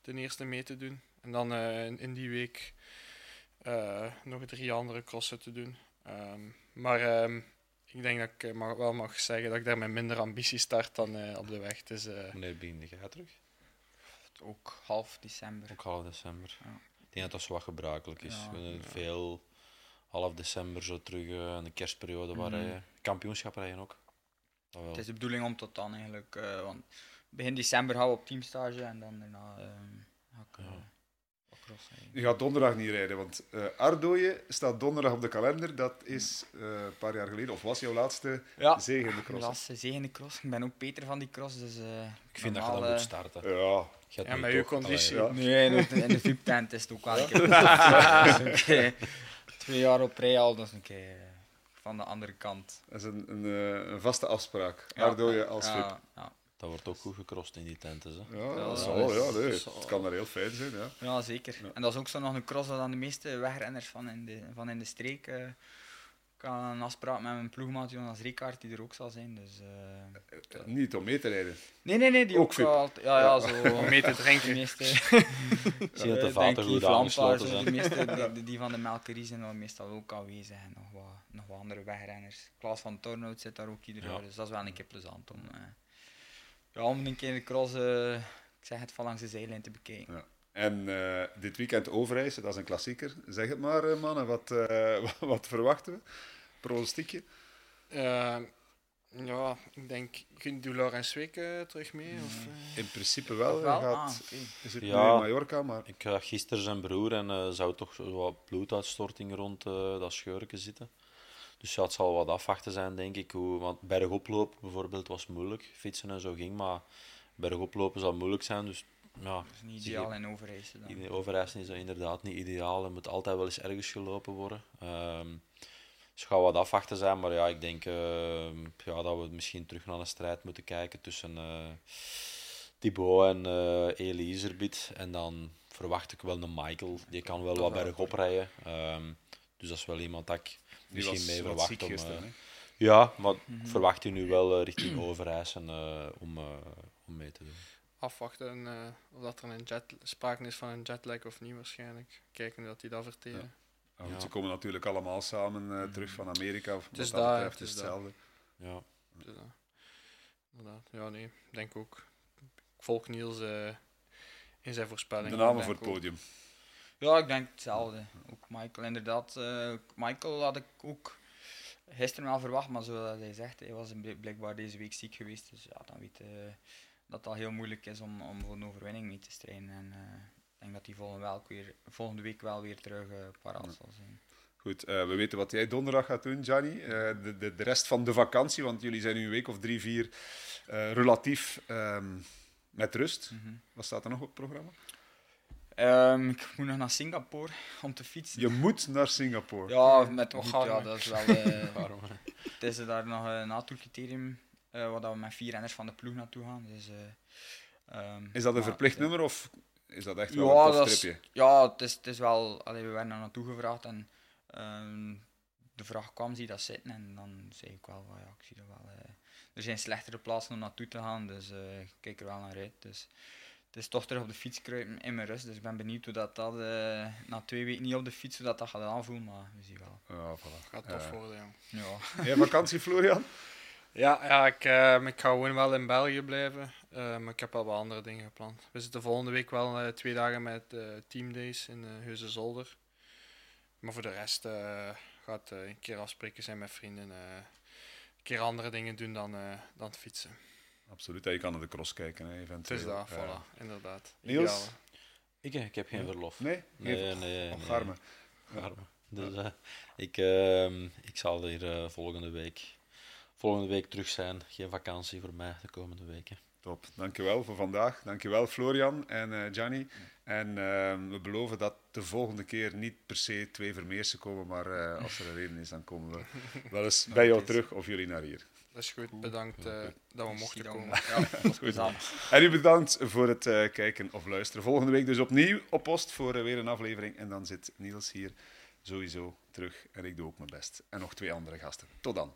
ten eerste mee te doen. En dan eh, in, in die week eh, nog drie andere crossen te doen. Ehm, maar ehm, ik denk dat ik eh, mag, wel mag zeggen dat ik daar met minder ambitie start dan eh, op de weg. Dus, eh, Wanneer begin jij terug? Ook half december. Ook half december. Ja. Ik denk dat dat zo wat gebruikelijk is. Ja. Veel half december zo terug eh, in de kerstperiode waar Mhm. rijden. Kampioenschap rijden ook. Dat wel. Het is de bedoeling om tot dan eigenlijk, eh, want begin december gaan we op teamstage en dan daarna ehm ga ik eh. Je gaat donderdag niet rijden, want eh Ardooien staat donderdag op de kalender. Dat is eh, een paar jaar geleden, of was jouw laatste Ja, zege in de cross. laatste zegende cross. Ik ben ook Peter van die cross, dus eh, Ik vind dat je dan moet eh, starten. Ja, Ja, met je conditie. Allee, ja. Nee, in de, VIP-tent is het ook wel een keer. (laughs) (laughs) Dus Twee jaar op rij al, dat is een keer eh, van de andere kant. dat is een, een, eh, een vaste afspraak. Ja, Ardooien als ja, VIP. Ja, Dat wordt ook goed gecrossed in die tenten. Hè. Ja, Ja, dat zal, is- ja, nee, dat zal- het kan daar heel fijn zijn. Ja. ja, zeker. En dat is ook zo nog een cross dat dan de meeste wegrenners van in de, van in de streek. eh, ik had een afspraak met mijn ploegmaat Jonas Ricard, die er ook zal zijn. Dus, eh, Niet om mee te rijden. Nee, nee, nee, die Ook ook, wel. Ja, ja, zo. (laughs) om mee te De drinken. meeste. Ik (laughs) zie dat de Eh, vaten goed aangesloten zijn. De meeste, (laughs) die, die- die van de Melkerie zijn dan meestal ook aanwezig. En nog wat, nog wat andere wegrenners. Klaas van Tornout zit daar ook ieder Ja. jaar. Dus dat is wel een keer plezant om, eh, ja, om een keer de cross, eh, ik zeg het, van langs de zijlijn te bekijken. Ja. En eh, dit weekend Overijse, dat is een klassieker. Zeg het maar, eh, mannen, wat, eh, (laughs) wat, verwachten we? Pronostiekje? Ja, ik denk, doe Laurens Week eh, terug mee? Of, eh? In principe wel. Hij wel? gaat, Ah, is het Ja. nu in Mallorca, maar Ik zag gisteren zijn broer en eh zou toch wat bloeduitstorting rond eh, dat scheurken zitten. Dus ja, het zal wat afwachten zijn, denk ik. Hoe, want bergoplopen bijvoorbeeld was moeilijk. Fietsen en zo ging, maar bergoplopen zal moeilijk zijn. Dus ja, Dat is niet ideaal in Overijse dan. in Overijssel is dat inderdaad niet ideaal. Er moet altijd wel eens ergens gelopen worden. Ehm dus het gaat wat afwachten zijn, maar ja, ik denk ehm, ja, dat we misschien terug naar een strijd moeten kijken tussen eh Thibaut en eh Eli Iserbiet. En dan verwacht ik wel een Michael, die kan wel wat bergop rijden. Ehm, dus dat is wel iemand dat ik misschien mee verwacht. Om, gisteren. eh, ja, maar ik verwacht hij nu wel eh, richting (clears throat) Overijssel eh, om, eh, om mee te doen. afwachten eh, of dat er een jet, sprake is van een jetlag of niet waarschijnlijk. Kijken dat die dat verteren. Ja, want Ja. Ze komen natuurlijk allemaal samen eh, terug van Amerika. Of Het is wat daar, betreft het is hetzelfde. Ja. Inderdaad. Ja, nee, ik denk ook. Ik volg Niels eh, in zijn voorspellingen. De namen voor het podium. Ja, ik denk hetzelfde. Ook Michael, inderdaad. eh, Michael had ik ook gisteren wel verwacht, maar zoals hij zegt, hij was bl- blijkbaar deze week ziek geweest. Dus ja, dan weet je dat het al heel moeilijk is om, om voor een overwinning mee te strijden. En eh, ik denk dat hij volgende, weer, volgende week wel weer terug eh paraat zal zijn. Goed, eh, we weten wat jij donderdag gaat doen, Gianni. Eh, de, de, de rest van de vakantie, want jullie zijn nu een week of drie, vier eh, relatief ehm, met rust. Wat staat er nog op het programma? Ehm, ik moet nog naar Singapore om te fietsen. Je moet naar Singapore. Ja, met arme. ja, dat is wel. (laughs) eh, het is daar nog een natoercriterium eh waar dat we met vier renners van de ploeg naartoe gaan. Dus, eh, ehm, Is dat een maar verplicht het- nummer of is dat echt wel Ja, een dat is-? Ja, het is, het is wel. Allee, we werden er naartoe gevraagd en ehm, de vraag kwam: zie je dat zitten? En dan zei ik wel: van, ja, ik zie dat wel. eh. er zijn slechtere plaatsen om naartoe te gaan, dus eh, ik kijk er wel naar uit. Dus, het is toch terug op de fiets kruipen in mijn rust. Dus ik ben benieuwd hoe dat, dat eh, na twee weken niet op de fiets, hoe dat, dat gaat aanvoelen. Maar we zien wel. Ja, voilà. Gaat tof worden, jong. Ja. Jij vakantie, Florian? (laughs) Ja, ja ik, eh, ik ga gewoon wel in België blijven. eh, maar ik heb wel wat andere dingen gepland. We zitten volgende week wel eh, twee dagen met eh teamdays in uh, Heuse Zolder. Maar voor de rest eh, gaat eh, een keer afspreken zijn met vrienden. eh, een keer andere dingen doen dan, eh, dan het fietsen. Absoluut, ja, je kan naar de cross kijken. Hè, Het eventueel. is daar, Ja. voilà, inderdaad. Niels? Ideaal, hè. Ik, ik heb geen verlof. Nee? Nee, Geen- nee, nee. Dus eh, ik, ehm, ik zal hier eh, volgende week volgende week terug zijn. Geen vakantie voor mij de komende weken. Top, dankjewel voor vandaag. Dankjewel Florian en uh, Gianni. En uh, we beloven dat de volgende keer niet per se twee Vermeersen komen, maar uh, als er een reden is, dan komen we (laughs) wel eens bij jou terug of jullie naar hier. Is goed, bedankt uh, dat we mochten komen. Ja, dat is goed. En u bedankt voor het kijken of luisteren. Volgende week dus opnieuw op post voor weer een aflevering. En dan zit Niels hier sowieso terug en ik doe ook mijn best. En nog twee andere gasten. Tot dan.